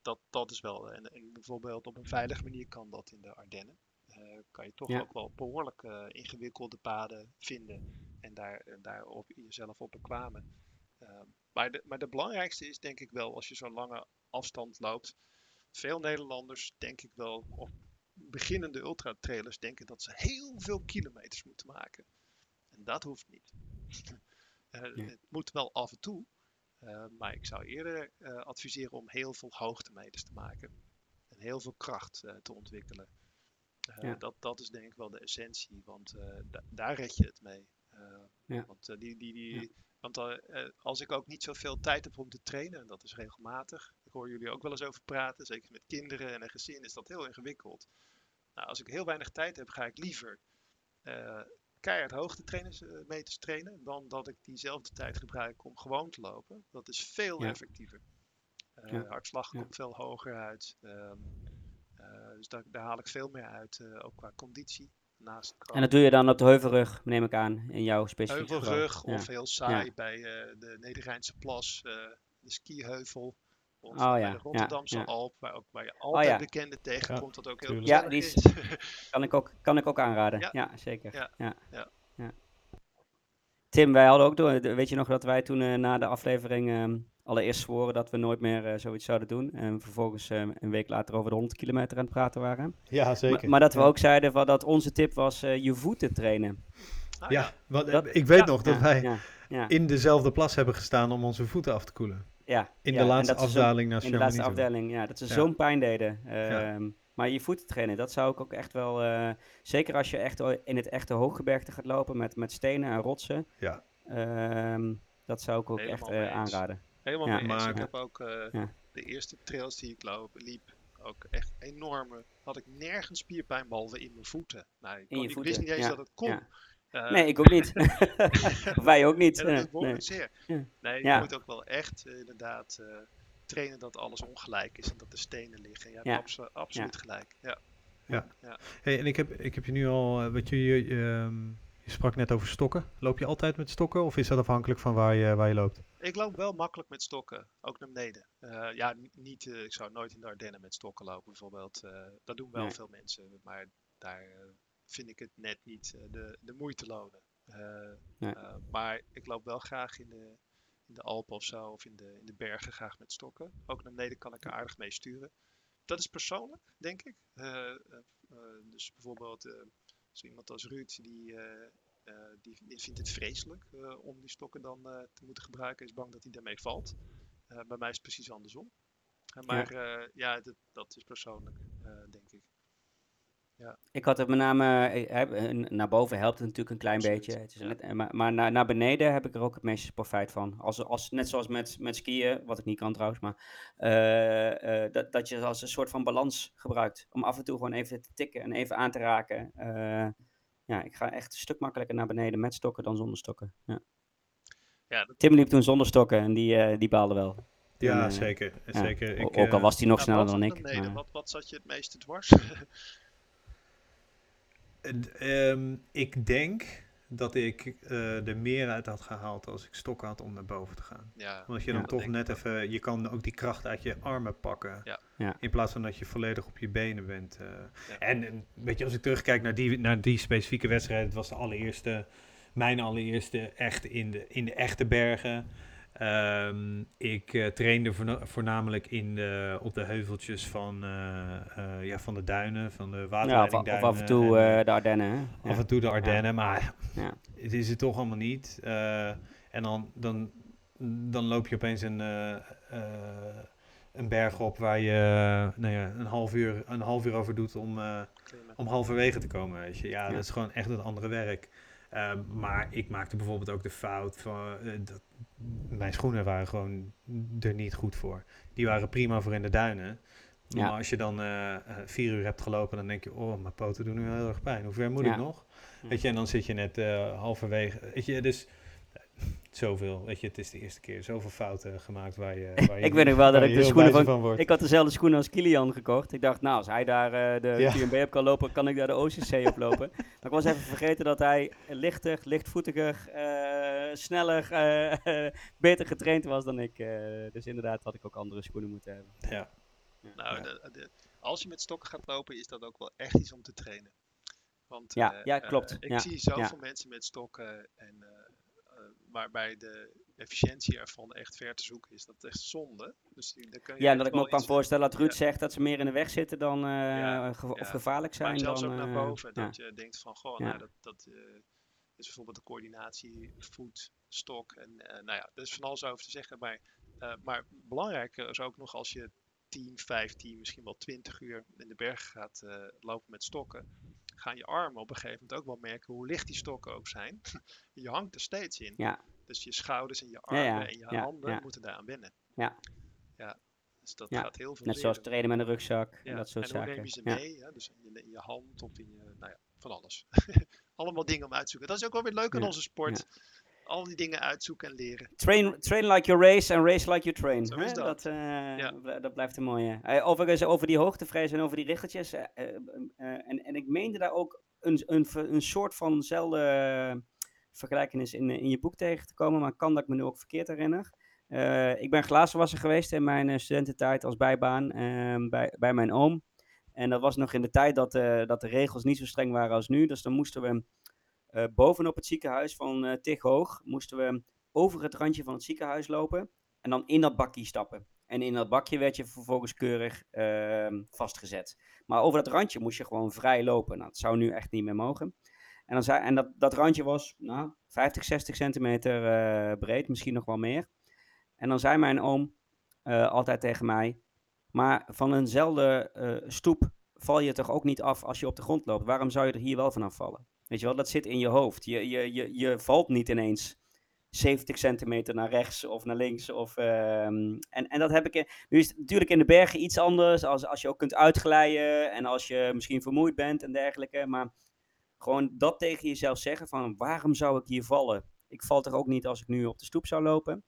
Dat, dat is wel, en, en bijvoorbeeld op een veilige manier kan dat in de Ardennen. Eh, kan je toch Ja. ook wel behoorlijk eh, ingewikkelde paden vinden. En daar, en daar op, jezelf op bekwamen. Ehm, maar, de, maar de belangrijkste is denk ik wel, als je zo'n lange afstand loopt, veel Nederlanders, denk ik wel, of beginnende ultratrailers, denken dat ze heel veel kilometers moeten maken. En dat hoeft niet. Eh. Het moet wel af en toe, eh, maar ik zou eerder eh, adviseren om heel veel hoogtemeters te maken. En heel veel kracht eh, te ontwikkelen. Eh, Ja. dat, dat is denk ik wel de essentie, want eh, da- daar red je het mee. Eh, Ja. Want, die, die, die, Ja. want als ik ook niet zoveel tijd heb om te trainen, en dat is regelmatig, ik hoor jullie ook wel eens over praten, zeker met kinderen en een gezin is dat heel ingewikkeld. Nou, als ik heel weinig tijd heb, ga ik liever eh, keihard hoogtemeters trainen, dan dat ik diezelfde tijd gebruik om gewoon te lopen. Dat is veel Ja. effectiever. Ja. Hartslag Ja. komt veel hoger uit. ehm, eh, dus daar, daar haal ik veel meer uit, eh, ook qua conditie. Naast En dat doe je dan op de heuvelrug, neem ik aan, in jouw specifieke geval. Heuvelrug Ja. of heel saai Ja. bij eh, de Nederrijnse Plas, eh, de skiheuvel. Of Oh bij ja, de ja, Rotterdamse ja. Alp, waar, ook, waar je altijd ja. bekende tegenkomt, dat ook heel tuurlijk. Ja, gezellig die is. Kan ik ook, kan ik ook aanraden. Ja, Ja. zeker. Ja. Ja. Tim, wij hadden ook door. Weet je nog dat wij toen eh, na de aflevering ehm, allereerst zworen dat we nooit meer eh, zoiets zouden doen. En vervolgens eh, een week later over de 100 kilometer aan het praten waren. Ja, zeker. Maar, maar dat we Ja. ook zeiden van dat onze tip was eh, je voeten trainen. Ah, Ja, want, Dat- ik weet ja, nog dat Ja, wij Ja, ja, in dezelfde plas hebben gestaan om onze voeten af te koelen. ja, In ja, de laatste afdaling naar In de laatste afdeling, ja. Dat ze Ja. zo'n pijn deden. Maar je voeten trainen, dat zou ik ook echt wel... eh, zeker als je echt in het echte hooggebergte gaat lopen met, met stenen en rotsen. Ja. ehm, dat zou ik ook echt Helemaal eh, aanraden. Helemaal Ja. mee eens. Maar- Ik heb ook eh, Ja. de eerste trails die ik loop, liep, ook echt enorme. Had ik nergens spierpijn behalve in mijn voeten. Nou, ik, kon- je ik voeten, wist niet eens ja, dat het kon. ja. Eh, Nee, ik ook niet. Wij ook niet. en dat is nee. zeer. Ja. Nee, je Ja. moet ook wel echt inderdaad eh, trainen dat alles ongelijk is en dat de stenen liggen. Je hebt Ja. abso- absoluut gelijk. Ja. Hey, en ik heb, ik heb je nu al, eh, wat je, je, je, ehm, je sprak net over stokken. Loop je altijd met stokken of is dat afhankelijk van waar je, waar je loopt? Ik loop wel makkelijk met stokken, ook naar beneden. Eh, ja, niet, eh, ik zou nooit in de Ardennen met stokken lopen bijvoorbeeld. Eh, dat doen wel Nee. veel mensen, maar daar vind ik het net niet de, de moeite lonen. Nee. maar ik loop wel graag in de, in de Alpen of zo, of in de, in de bergen graag met stokken. Ook naar beneden kan ik er aardig mee sturen. Dat is persoonlijk, denk ik. Eh, eh, eh, dus bijvoorbeeld zo iemand als Ruud, die, die, die vindt het vreselijk om die stokken dan te moeten gebruiken. Is bang dat hij daarmee valt. Bij mij is het precies andersom. Maar ja, ja dat, dat is persoonlijk, denk ik. Ik had het met name, eh, eh, eh, naar boven helpt het natuurlijk een klein Absoluut, beetje. Het is ja. net, maar maar naar, naar beneden heb ik er ook het meeste profijt van. Als, als, net zoals met, met skiën, wat ik niet kan trouwens, maar eh, eh, dat, dat je het als een soort van balans gebruikt. Om af en toe gewoon even te tikken en even aan te raken. Eh, ja, ik ga echt een stuk makkelijker naar beneden met stokken dan zonder stokken. Ja. Ja, dat, Tim liep toen zonder stokken en die, eh, die baalde wel. Ja, zeker. ja. zeker. Ik, ook al was hij nog sneller dan ik. beneden, maar- Wat, wat zat je het meeste dwars? eh, ehm, ik denk dat ik eh, er meer uit had gehaald als ik stokken had om naar boven te gaan. ja, Want je dan toch net even, je kan ook die kracht uit je armen pakken. Ja. Ja. In plaats van dat je volledig op je benen bent. eh. En weet je, als ik terugkijk naar die, naar die specifieke wedstrijd, het was de allereerste, mijn allereerste echt in de, in de echte bergen. Ehm, ik eh, trainde voorna- voornamelijk in de, op de heuveltjes van, eh, eh, ja, van de duinen, van de ja, of, waterleidingduinen. of af en toe en, eh, de Ardennen. Hè? Ja. af en toe de Ardennen, maar Ja. het is het toch allemaal niet. Eh, en dan, dan, dan loop je opeens een, eh, eh, een berg op waar je nou ja, een, half uur, een half uur over doet om, eh, om halverwege te komen. Weet je. Ja, Ja. dat is gewoon echt het andere werk. Ehm, maar ik maakte bijvoorbeeld ook de fout van eh, dat mijn schoenen waren gewoon er niet goed voor. Die waren prima voor in de duinen. Ja. Maar als je dan eh, eh, vier uur hebt gelopen, dan denk je, oh, mijn poten doen nu heel erg pijn. Hoe ver moet Ja. ik nog? Ja. Weet je, en dan zit je net eh, halverwege. Weet je, dus zoveel. Weet je, het is de eerste keer zoveel fouten gemaakt waar je. Waar je Ik weet nog wel dat ik de schoenen van- wordt. Ik had dezelfde schoenen als Kilian gekocht. Ik dacht, nou, als hij daar eh, de Ja. QMB op kan lopen, kan ik daar de OCC op lopen. Maar ik was even vergeten dat hij lichter, lichtvoetiger, eh, sneller, eh, beter getraind was dan ik. eh. dus inderdaad had ik ook andere schoenen moeten hebben. Ja. Nou, Ja. de- de- als je met stokken gaat lopen, is dat ook wel echt iets om te trainen. Want, Ja, ja, klopt. ik Ja, zie zoveel ja. mensen met stokken en waarbij de efficiëntie ervan echt ver te zoeken is. Dat is echt zonde. Dus die- daar kun je Ja, en dat ik me ook kan voorstellen dat Ruud Ja. zegt dat ze meer in de weg zitten dan, eh, Ja, ge- ja. of gevaarlijk zijn. Maar zelfs dan, ook naar eh, boven. Dat je denkt van, goh, nou, dat, dat eh, is bijvoorbeeld de coördinatie, voet, stok. En nou ja, er is van alles over te zeggen. Maar, maar belangrijker is ook nog als je 10, 15, misschien wel 20 uur in de bergen gaat lopen met stokken. Gaan je armen op een gegeven moment ook wel merken hoe licht die stokken ook zijn. je hangt er steeds in. Ja. Dus je schouders en je armen ja, en je handen moeten daaraan wennen. Ja. Ja, dus dat gaat heel veel Net zoals trainen met een rugzak en dat soort en zaken. neem je ze mee? Dus in je, in je hand of in je, nou ja, van alles. Allemaal dingen om uit te zoeken. Dat is ook wel weer leuk aan onze sport. Al die dingen uitzoeken en leren. Train, train like you race and race like you train. Zo is dat. eh, Ja. bl- dat blijft een mooie. Eh, overigens, over die hoogtevrees en over die richtertjes. eh, eh, eh, en, en ik meende daar ook een, een, een soort vanzelfde vergelijkenis in, eh, in je boek tegen te komen. Maar kan dat ik me nu ook verkeerd herinner. Eh, ik ben glazenwasser geweest in mijn eh, studententijd als bijbaan ehm, bij, bij mijn oom. En dat was nog in de tijd dat, eh, dat de regels niet zo streng waren als nu. Dus dan moesten we eh, bovenop het ziekenhuis van eh Tig Hoog, moesten we over het randje van het ziekenhuis lopen en dan in dat bakje stappen. En in dat bakje werd je vervolgens keurig ehm, vastgezet. Maar over dat randje moest je gewoon vrij lopen. Nou, dat zou nu echt niet meer mogen. En, dan zei, en dat, dat randje was nou, 50, 60 centimeter eh, breed, misschien nog wel meer. En dan zei mijn oom eh, altijd tegen mij, maar van eenzelfde eh, stoep val je toch ook niet af als je op de grond loopt. Waarom zou je er hier wel vanaf vallen? Weet je wel, dat zit in je hoofd. Je, je, je, je valt niet ineens 70 centimeter naar rechts of naar links. Of, ehm, en, en dat heb ik. Nu is het natuurlijk in de bergen iets anders. Als, als je ook kunt uitglijden en als je misschien vermoeid bent en dergelijke. Maar Gewoon dat tegen jezelf zeggen van waarom zou ik hier vallen? Ik val toch ook niet als ik nu op de stoep zou lopen?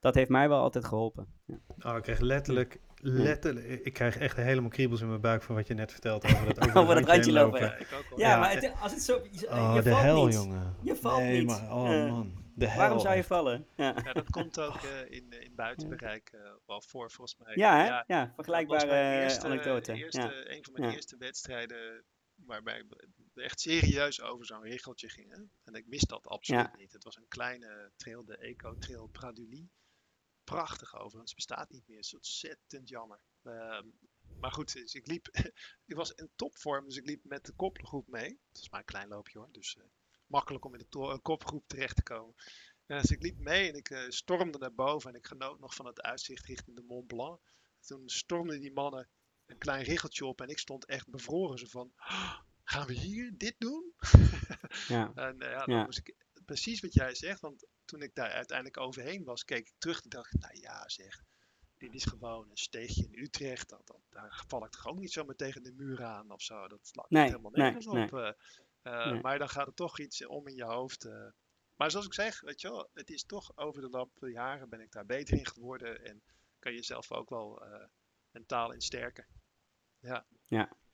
Dat heeft mij wel altijd geholpen. Ja. Oh, ik krijg letterlijk, letterlijk, ik krijg echt helemaal kriebels in mijn buik van wat je net vertelt over dat, over Over dat randje lopen. Ja, ik ook wel. Ja, Ja, maar het- als het zo... Je, Oh, je de valt hel, niet. jongen. Je valt nee, niet. Maar, oh Eh, man, de hel. Waarom zou je vallen? Ja, Ja, dat komt ook eh, in, in buitenbereik eh, wel voor, volgens mij. ja, hè? Ja, vergelijkbare eerste, anekdote. eerste, ja. Een van mijn Ja. eerste wedstrijden waarbij ik echt serieus over zo'n regeltje ging. Hè? En ik wist dat absoluut Ja. niet. Het was een kleine trail, de Eco Trail Pradulie. Prachtig overigens, bestaat niet meer. Is ontzettend jammer. Ehm, maar goed, dus ik liep, ik was in topvorm, dus ik liep met de kopgroep mee. Het is maar een klein loopje hoor, dus eh, makkelijk om in de eh, kopgroep terecht te komen. Ja, dus ik liep mee en ik eh, stormde naar boven en ik genoot nog van het uitzicht richting de Mont Blanc. Toen stormden die mannen een klein riggeltje op en ik stond echt bevroren. Zo van, "Ah, gaan we hier dit doen? Ja. En ja, dan Ja. moest ik precies wat jij zegt, want toen ik daar uiteindelijk overheen was, keek ik terug en dacht, nou ja zeg, dit is gewoon een steegje in Utrecht. Dat, dat, daar val ik toch ook niet zomaar tegen de muur aan of zo. Dat slaat Nee, helemaal nergens nee. op. eh. Eh. Maar dan gaat er toch iets om in je hoofd. eh. Maar zoals ik zeg, weet je wel, het is toch over de loop der jaren ben ik daar beter in geworden en kan je jezelf ook wel eh, mentaal in sterken. Ja,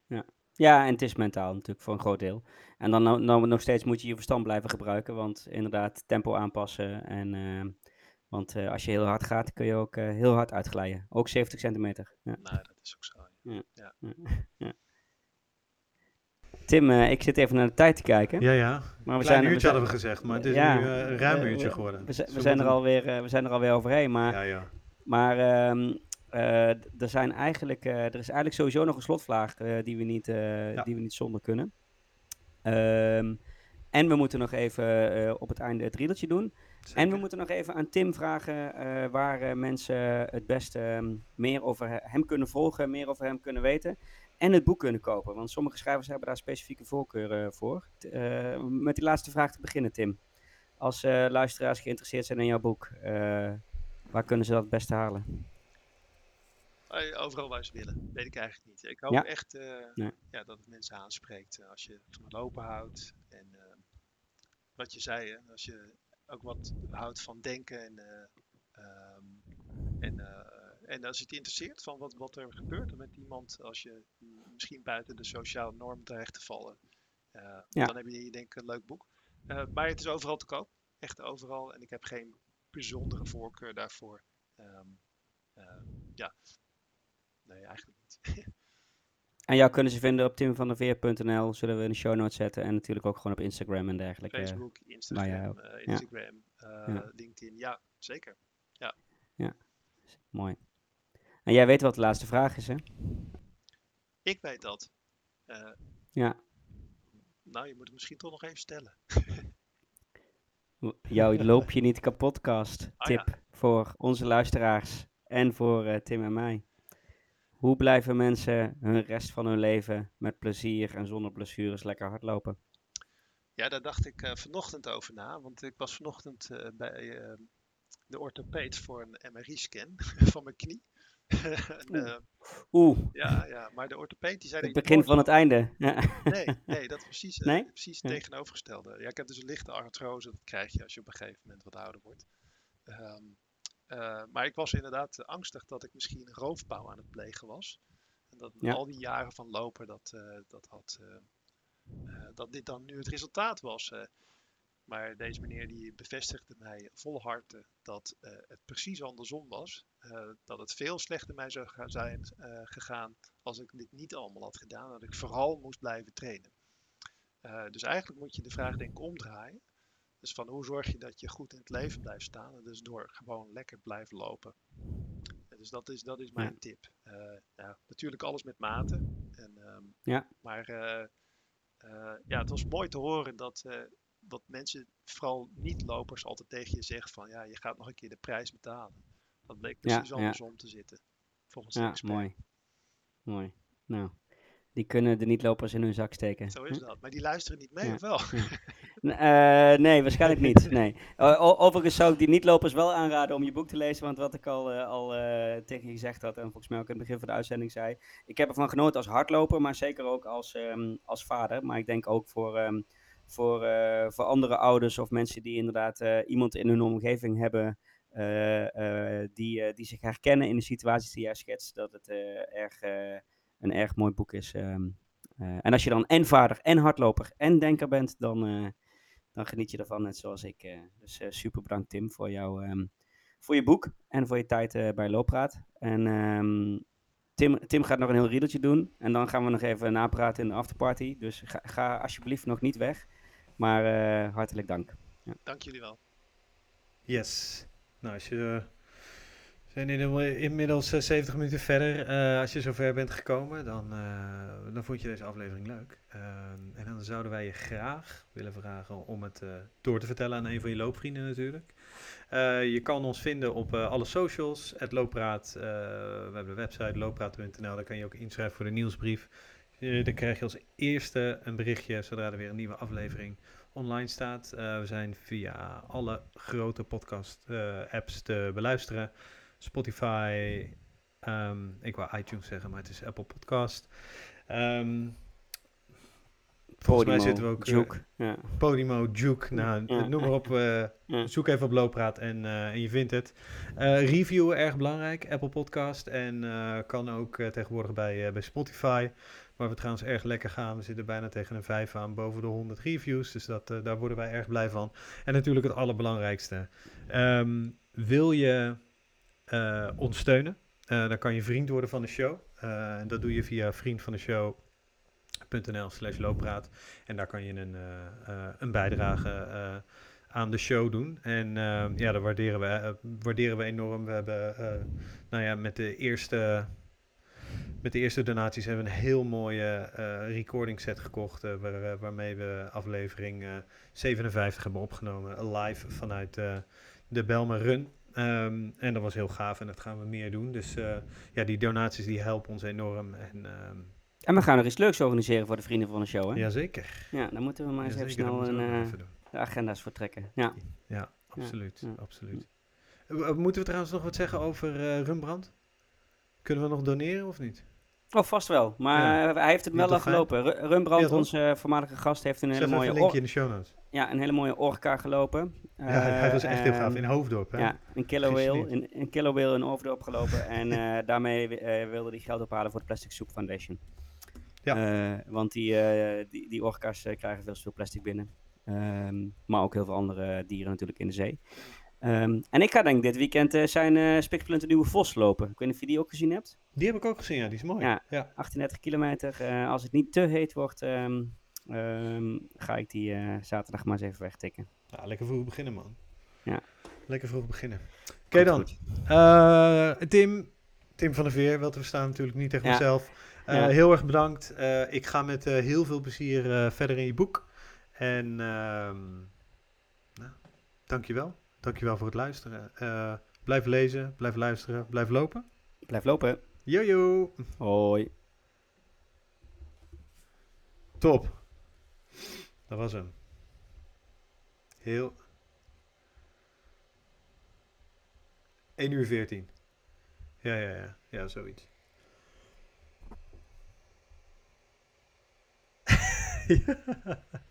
Ja, en het is mentaal natuurlijk voor een groot deel. En dan nou, nou nog steeds moet je je verstand blijven gebruiken, want inderdaad, tempo aanpassen. En, eh, want eh, als je heel hard gaat, kun je ook eh, heel hard uitglijden. Ook 70 centimeter. Ja. nou, dat is ook zo. ja. Tim, ik zit even naar de tijd te kijken. Ja, ja. maar we Klein zijn, we uurtje zijn, hadden we gezegd, maar het is Ja, nu een ruim uurtje geworden. we, zijn- we, zijn er alweer, we zijn er alweer overheen. Maar, Ja, ja. maar ehm, eh, er, zijn eigenlijk, eh, er is eigenlijk sowieso nog een slotvraag eh, die, we niet, eh, Ja. die we niet zonder kunnen. Ehm, en we moeten nog even eh, op het einde het riedeltje doen. En we moeten nog even aan Tim vragen eh, waar eh, mensen het beste ehm, meer over he- hem kunnen volgen, meer over hem kunnen weten. En het boek kunnen kopen. Want sommige schrijvers hebben daar specifieke voorkeuren voor. Eh, met die laatste vraag te beginnen, Tim. Als eh, luisteraars geïnteresseerd zijn in jouw boek, eh, waar kunnen ze dat het beste halen? Overal waar ze willen, weet ik eigenlijk niet. Ik hoop Ja. echt eh, Nee. ja, dat het mensen aanspreekt eh, als je van lopen houdt. En eh, wat je zei, hè, als je ook wat houdt van denken en, eh, ehm, en, en als het je interesseert van wat, wat er gebeurt met iemand als je misschien buiten de sociale norm terecht te vallen. Ja. Dan heb je denk ik een leuk boek. Maar het is overal te koop, echt overal. En ik heb geen bijzondere voorkeur daarvoor. Ehm, ehm, ja, nee, eigenlijk niet. En jou kunnen ze vinden op timvanderveer.nl, zullen we in de show notes zetten. En natuurlijk ook gewoon op Instagram en dergelijke. Facebook, Instagram, eh, Ja. Instagram, eh, Ja. LinkedIn. Ja, zeker. Mooi. En jij weet wat de laatste vraag is, hè? Ik weet dat. Eh, Ja. nou, je moet het misschien toch nog even stellen. Jouw loop je niet kapotcast Ah, ja. tip voor onze luisteraars en voor Tim en mij. Hoe blijven mensen hun rest van hun leven met plezier en zonder blessures lekker hardlopen? Ja, daar dacht ik eh, vanochtend over na. Want ik was vanochtend eh, bij eh, de orthopeed voor een MRI-scan van mijn knie. En, Oeh. eh, ja, ja, maar de orthopeed die zei... het begin van het einde. Ja. Nee, nee, dat is precies, Nee? precies Ja. het tegenovergestelde. Ja, ik heb dus een lichte artrose, dat krijg je als je op een gegeven moment wat ouder wordt. Ehm, eh, maar ik was inderdaad angstig dat ik misschien roofbouw aan het plegen was. En dat Ja. al die jaren van lopen, dat, eh, dat, had, eh, dat dit dan nu het resultaat was. maar deze meneer die bevestigde mij vol harte dat het precies andersom was. Dat het veel slechter mij zou gaan zijn gegaan als ik dit niet allemaal had gedaan. Dat ik vooral moest blijven trainen. Dus eigenlijk moet je de vraag denk ik omdraaien. Dus van hoe zorg je dat je goed in het leven blijft staan? En dus door gewoon lekker blijven lopen. Dus dat is, dat is mijn tip. Eh, ja, natuurlijk alles met mate. En, ehm, Ja. Maar eh, eh, ja, het was mooi te horen dat, dat mensen, vooral niet-lopers, altijd tegen je zeggen van ja, je gaat nog een keer de prijs betalen. Dat bleek precies ja. andersom te zitten. Volgens de Ja, expert. mooi. Mooi. Nou, die kunnen de niet-lopers in hun zak steken. Zo is Hm? dat. Maar die luisteren niet mee, of wel? Eh, nee, waarschijnlijk niet. Nee. Overigens zou ik die niet-lopers wel aanraden om je boek te lezen. Want wat ik al, eh, al eh, tegen je gezegd had, en volgens mij ook in het begin van de uitzending zei. Ik heb ervan genoten als hardloper, maar zeker ook als, ehm, als vader. Maar ik denk ook voor, ehm, voor, voor andere ouders of mensen die inderdaad iemand in hun omgeving hebben die, die zich herkennen in de situaties die jij schetst, dat het erg, een erg mooi boek is. Ehm, eh, en als je dan en vader en hardloper en denker bent, dan, dan geniet je ervan, net zoals ik. eh. dus eh, super bedankt Tim voor, jou, ehm, voor je boek en voor je tijd eh, bij Looppraat. En ehm, Tim, Tim gaat nog een heel riedeltje doen en dan gaan we nog even napraten in de afterparty. Dus ga, ga alsjeblieft nog niet weg. Maar eh, hartelijk dank. Dank jullie wel. Yes. Nou, als je... zijn in- inmiddels eh, 70 minuten verder. Eh, als je zover bent gekomen, dan, eh, dan vond je deze aflevering leuk. Ehm, en dan zouden wij je graag willen vragen om het eh, door te vertellen aan een van je loopvrienden natuurlijk. Eh, je kan ons vinden op eh, alle socials, het Looppraat. Eh, we hebben de website looppraat.nl, daar kan je ook inschrijven voor de nieuwsbrief. Eh, dan krijg je als eerste een berichtje zodra er weer een nieuwe aflevering online staat. Eh, we zijn via alle grote podcast-apps te beluisteren. Spotify, ehm, ik wou iTunes zeggen, maar het is Apple Podcast. Ehm, volgens mij zitten we ook... eh, Juke, ja. Podimo, Juke, nou, Ja. noem maar op. eh, Ja. Zoek even op Looppraat en, eh, en je vindt het. Reviewen, erg belangrijk. Apple Podcast en kan ook tegenwoordig bij, bij Spotify. Waar we trouwens erg lekker gaan. We zitten bijna tegen een 5 aan, boven de 100 reviews. Dus dat, daar worden wij erg blij van. En natuurlijk het allerbelangrijkste. Ehm, wil je eh, ons steunen? Eh, dan kan je vriend worden van de show. Eh, en dat doe je via vriendvandeshow.nl slash looppraat. En daar kan je een, een bijdrage aan de show doen. En ehm, ja, dat waarderen we, waarderen we enorm. We hebben, nou ja, met de eerste... Met de eerste donaties hebben we een heel mooie recording set gekocht. waar, waarmee we aflevering eh, 57 hebben opgenomen. Live vanuit de Belmer Run. Ehm, en dat was heel gaaf en dat gaan we meer doen. Dus eh, ja, die donaties die helpen ons enorm. En, ehm En we gaan nog iets leuks organiseren voor de vrienden van de show, hè? Ja, jazeker. dan moeten we maar eens even snel een, eh, even de agenda's voor trekken. Ja. Ja, absoluut. ja. absoluut. Moeten we trouwens nog wat zeggen over eh Rumbrand? Kunnen we nog doneren of niet? Oh, vast wel. Maar Ja. hij heeft het Ja, wel al gelopen. Ja, toch? onze voormalige gast, heeft een hele mooie, een linkje in de show notes. Ja, een hele mooie orka gelopen. Ja, hij, hij was echt heel gaaf. Ehm, In Hoofddorp, hè? Ja, een killer whale, Gegeneerd. een, een killer whale in Overdorp gelopen. en eh, daarmee eh, wilde hij geld ophalen voor de Plastic Soup Foundation. Ja. Eh, want die, die, die orka's krijgen veel te veel plastic binnen. Ehm, maar ook heel veel andere dieren natuurlijk in de zee. Ehm, en ik ga denk ik dit weekend zijn uh, Spiksplinter nieuwe Vos lopen. Ik weet niet of je die ook gezien hebt. Die heb ik ook gezien, ja. Die is mooi. Ja. ja. 38 kilometer. Als het niet te heet wordt, ehm, ga ik die eh, zaterdag maar eens even wegtikken. Nou, lekker vroeg beginnen, man. Ja. Lekker vroeg beginnen. Oké dan. Eh, Tim, Tim van der Veer, wel te verstaan natuurlijk niet tegen Ja. mezelf. Eh, Ja. Heel erg bedankt. Eh, ik ga met eh, heel veel plezier eh, verder in je boek. En ehm nou, dankjewel. Dankjewel voor het luisteren. Eh, blijf lezen, blijf luisteren, blijf lopen. Blijf lopen. Jojo. Hoi. Top. Dat was hem. Heel. 1 uur 14. Ja, ja, ja. Ja, zoiets.